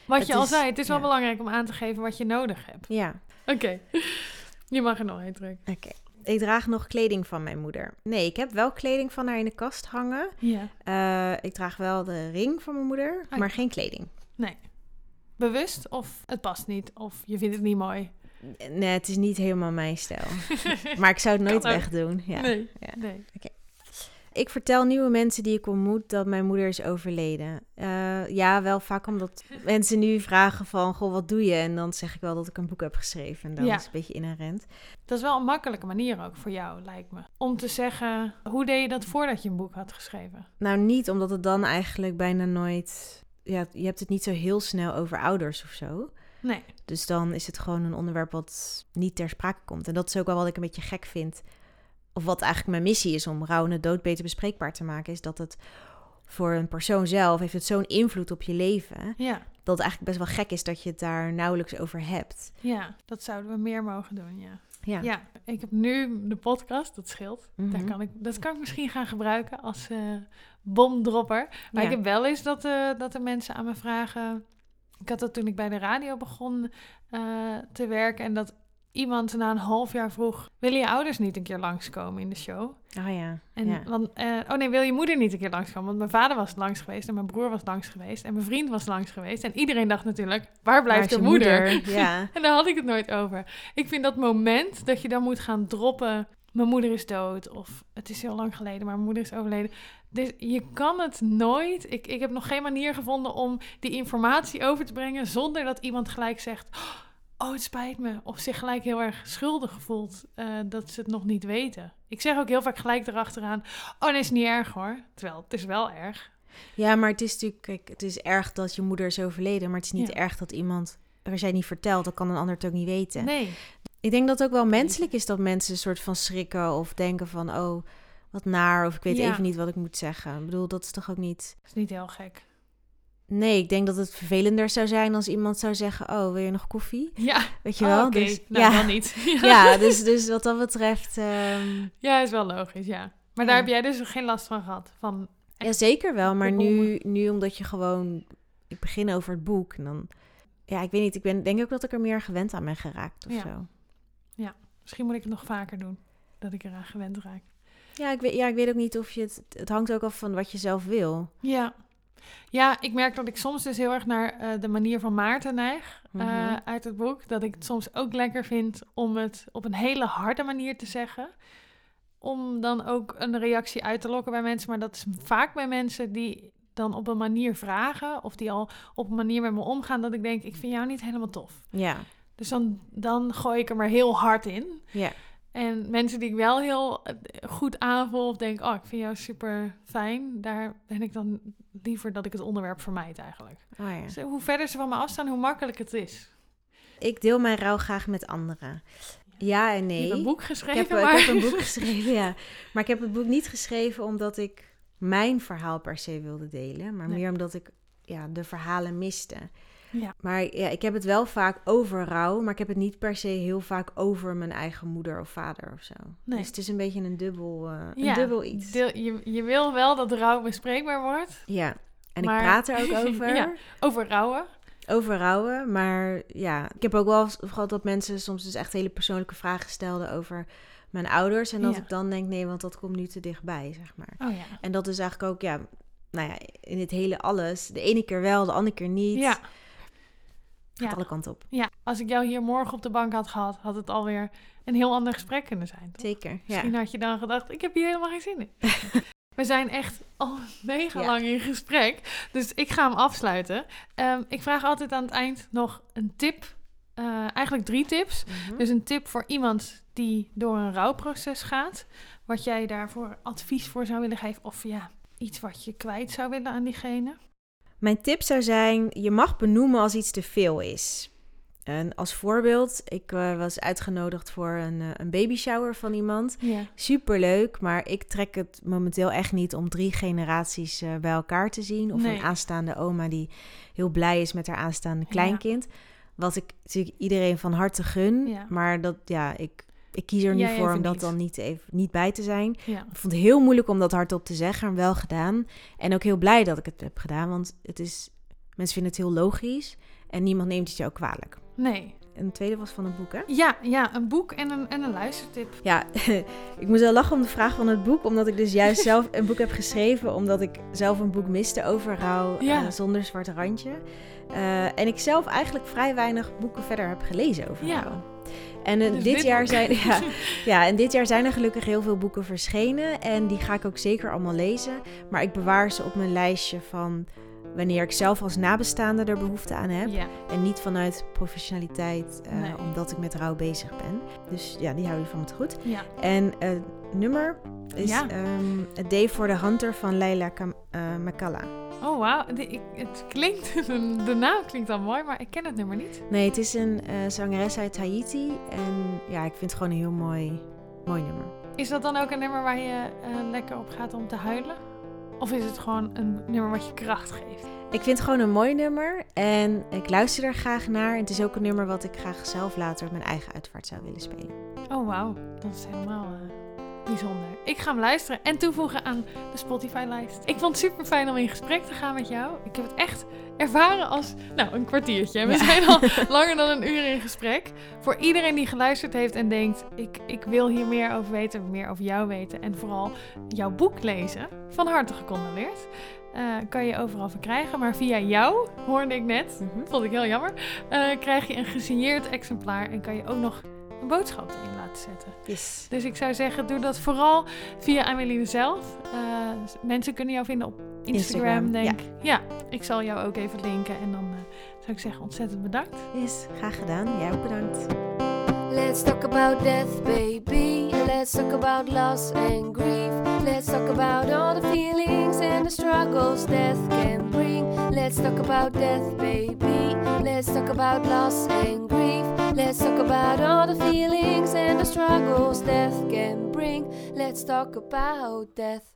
wat Het je al zei, het is wel belangrijk om aan te geven wat je nodig hebt. ja, Oké, je mag er nog één drukken. oké. Ik draag nog kleding van mijn moeder. Nee, ik heb wel kleding van haar in de kast hangen. Ja, Eh, ik draag wel de ring van mijn moeder, ja. maar geen kleding. nee. Bewust of het past niet of je vindt het niet mooi? Nee, het is niet helemaal mijn stijl. maar ik zou het nooit wegdoen. Ja. Nee, ja. nee. Ik vertel nieuwe mensen die ik ontmoet dat mijn moeder is overleden. Eh, ja, wel vaak omdat mensen nu vragen van, goh, wat doe je? En dan zeg ik wel dat ik een boek heb geschreven. En dan Ja. is het een beetje inherent. Dat is wel een makkelijke manier ook voor jou, lijkt me. Om te zeggen, hoe deed je dat voordat je een boek had geschreven? Nou, niet omdat het dan eigenlijk bijna nooit... Ja, je hebt het niet zo heel snel over ouders of zo. Nee. Dus dan is het gewoon een onderwerp wat niet ter sprake komt. En dat is ook wel wat ik een beetje gek vind. Of wat eigenlijk mijn missie is om rouw en de dood beter bespreekbaar te maken. Is dat het voor een persoon zelf heeft het zo'n invloed op je leven. Ja, Dat het eigenlijk best wel gek is dat je het daar nauwelijks over hebt. ja, dat zouden we meer mogen doen, ja. Ja. Ja, ik heb nu de podcast, dat scheelt. Mhm. Daar kan ik, dat kan ik misschien gaan gebruiken als eh, bomdropper. Maar Ja. ik heb wel eens dat, eh, dat er mensen aan me vragen... Ik had dat toen ik bij de radio begon eh, te werken... en dat iemand na een half jaar vroeg... willen je ouders niet een keer langskomen in de show? Oh ja. En, ja. want, eh, oh nee, wil je moeder niet een keer langskomen? Want mijn vader was langs geweest en mijn broer was langs geweest... en mijn vriend was langs geweest. En iedereen dacht natuurlijk, waar blijft je moeder? Ja. En daar had ik het nooit over. Ik vind dat moment dat je dan moet gaan droppen... mijn moeder is dood of het is heel lang geleden, maar mijn moeder is overleden. Dus je kan het nooit... Ik, ik heb nog geen manier gevonden om die informatie over te brengen... zonder dat iemand gelijk zegt... Oh, het spijt me. Of zich gelijk heel erg schuldig voelt eh, dat ze het nog niet weten. Ik zeg ook heel vaak gelijk erachteraan... Oh, nee, is niet erg hoor. Terwijl, het is wel erg. ja, maar het is natuurlijk... Kijk, het is erg dat je moeder is overleden. Maar het is niet Ja. erg dat iemand... Als jij het niet vertelt, dan kan een ander het ook niet weten. Nee. Ik denk dat het ook wel menselijk is dat mensen een soort van schrikken... of denken van, oh, wat naar... of ik weet Ja. even niet wat ik moet zeggen. Ik bedoel, dat is toch ook niet... Dat is niet heel gek. Nee, ik denk dat het vervelender zou zijn als iemand zou zeggen... oh, wil je nog koffie? Ja, Weet je Oh, wel? oké. Dus, Nou, ja, dan niet. ja dus, dus wat dat betreft... ehm, Ja, is wel logisch, ja. Maar Ja. daar heb jij dus geen last van gehad? Van, Ja, zeker wel. Maar nu, nu omdat je gewoon... Ik begin over het boek en dan... Ja, ik weet niet. Ik ben, denk ook dat ik er meer gewend aan ben geraakt of Ja. zo. misschien moet ik het nog vaker doen, dat ik eraan gewend raak. Ja ik, weet, ja, ik weet ook niet of je het... Het hangt ook af van wat je zelf wil. Ja. Ja, ik merk dat ik soms dus heel erg naar eh, de manier van Maarten neig eh, Mhm. uit het boek. Dat ik het soms ook lekker vind om het op een hele harde manier te zeggen. Om dan ook een reactie uit te lokken bij mensen. Maar dat is vaak bij mensen die dan op een manier vragen... of die al op een manier met me omgaan dat ik denk... ik vind jou niet helemaal tof. Ja, Dus dan, dan gooi ik er maar heel hard in. ja. En mensen die ik wel heel eh, goed aanvoel of denk, oh, ik vind jou super fijn, daar ben ik dan liever dat ik het onderwerp vermijd eigenlijk. Oh, ja. Dus hoe verder ze van me afstaan, hoe makkelijk het is. Ik deel mijn rouw graag met anderen. Ja en nee. hebt een boek ik, geschreven, heb, maar... ik heb een boek geschreven, ja. Maar ik heb het boek niet geschreven omdat ik mijn verhaal per se wilde delen. Maar Nee. meer omdat ik ja, de verhalen miste. Ja. Maar ja, ik heb het wel vaak over rouw, maar ik heb het niet per se heel vaak over mijn eigen moeder of vader of zo. Nee. Dus het is een beetje een dubbel, eh, Ja, een dubbel iets. deel- je, je wil wel dat rouw bespreekbaar wordt. Ja, en Maar- ik praat er ook over. Ja. Over rouwen. Over rouwen. Maar ja, ik heb ook wel gehad dat mensen soms dus echt hele persoonlijke vragen stelden over mijn ouders. En dat Ja. ik dan denk, nee, want dat komt nu te dichtbij, zeg maar. Oh ja. En dat is eigenlijk ook, ja, nou ja, in het hele alles. De ene keer wel, de andere keer niet. Ja. Gaat Ja. alle kanten op. ja, als ik jou hier morgen op de bank had gehad, had het alweer een heel ander gesprek kunnen zijn. toch? Zeker, ja. Misschien had je dan gedacht, ik heb hier helemaal geen zin in. We zijn echt al mega Ja. lang in gesprek, dus ik ga hem afsluiten. Ehm, ik vraag altijd aan het eind nog een tip, eh, eigenlijk drie tips. Mhm. Dus een tip voor iemand die door een rouwproces gaat. Wat jij daarvoor advies voor zou willen geven. Of ja, iets wat je kwijt zou willen aan diegene. Mijn tip zou zijn, je mag benoemen als iets te veel is. En als voorbeeld, ik eh, was uitgenodigd voor een, eh, een baby shower van iemand. Ja. Superleuk, maar ik trek het momenteel echt niet om drie generaties eh, bij elkaar te zien. Of Nee. een aanstaande oma die heel blij is met haar aanstaande Ja. kleinkind. Wat ik natuurlijk iedereen van harte gun. Ja. Maar dat, ja, ik, ik kies er nu voor om dat niet. dan niet, even, niet bij te zijn. ja. Ik vond het heel moeilijk om dat hardop te zeggen, maar wel gedaan. En ook heel blij dat ik het heb gedaan, want het is, mensen vinden het heel logisch. En niemand neemt het ook kwalijk. Nee. En het tweede was van een boek, hè? Ja, ja, een boek en een, en een luistertip. Ja, ik moest wel lachen om de vraag van het boek, omdat ik dus juist zelf een boek heb geschreven, omdat ik zelf een boek miste over rouw Ja. eh, zonder zwart randje. Eh, en ik zelf eigenlijk vrij weinig boeken verder heb gelezen over Ja. rouw. En eh, Dus dit, dit jaar zijn, ja, ja, en dit jaar zijn er gelukkig heel veel boeken verschenen. En die ga ik ook zeker allemaal lezen. Maar ik bewaar ze op mijn lijstje van wanneer ik zelf als nabestaande er behoefte aan heb. Ja, En niet vanuit professionaliteit, eh, Nee. omdat ik met rouw bezig ben. Dus ja, die hou je van het goed. ja. En het nummer is Ja. ehm, A Day for the Hunter van Leila Kam- Makalla. Oh, wauw. Het klinkt, de naam klinkt al mooi, maar ik ken het nummer niet. Nee, het is een eh, zangeres uit Haiti. En ja, ik vind het gewoon een heel mooi, mooi nummer. Is dat dan ook een nummer waar je eh, lekker op gaat om te huilen? Of is het gewoon een nummer wat je kracht geeft? Ik vind het gewoon een mooi nummer en ik luister er graag naar. En het is ook een nummer wat ik graag zelf later op mijn eigen uitvaart zou willen spelen. Oh, wauw. Dat is helemaal eh, bijzonder. Ik ga hem luisteren en toevoegen aan de Spotify-lijst. Ik vond het super fijn om in gesprek te gaan met jou. Ik heb het echt ervaren als, nou, een kwartiertje. We Ja. zijn al langer dan een uur in gesprek. Voor iedereen die geluisterd heeft en denkt, ik, ik wil hier meer over weten, meer over jou weten. En vooral jouw boek lezen, van harte gecondoleerd. Eh, kan je overal verkrijgen, maar via jou, hoorde ik net, Mhm. vond ik heel jammer, eh, krijg je een gesigneerd exemplaar en kan je ook nog een boodschap erin laten zetten. Yes. Dus ik zou zeggen, doe dat vooral via Ameline zelf. Eh, mensen kunnen jou vinden op Instagram, Instagram, denk ik. Ja. ik zal jou ook even linken. En dan eh, zou ik zeggen, ontzettend bedankt. Yes, graag gedaan. Jij ook bedankt. Let's talk about death, baby. Let's talk about loss and grief. Let's talk about all the feelings and the struggles death can bring. Let's talk about death, baby. Let's talk about loss and grief. Let's talk about all the feelings and the struggles death can bring. Let's talk about death.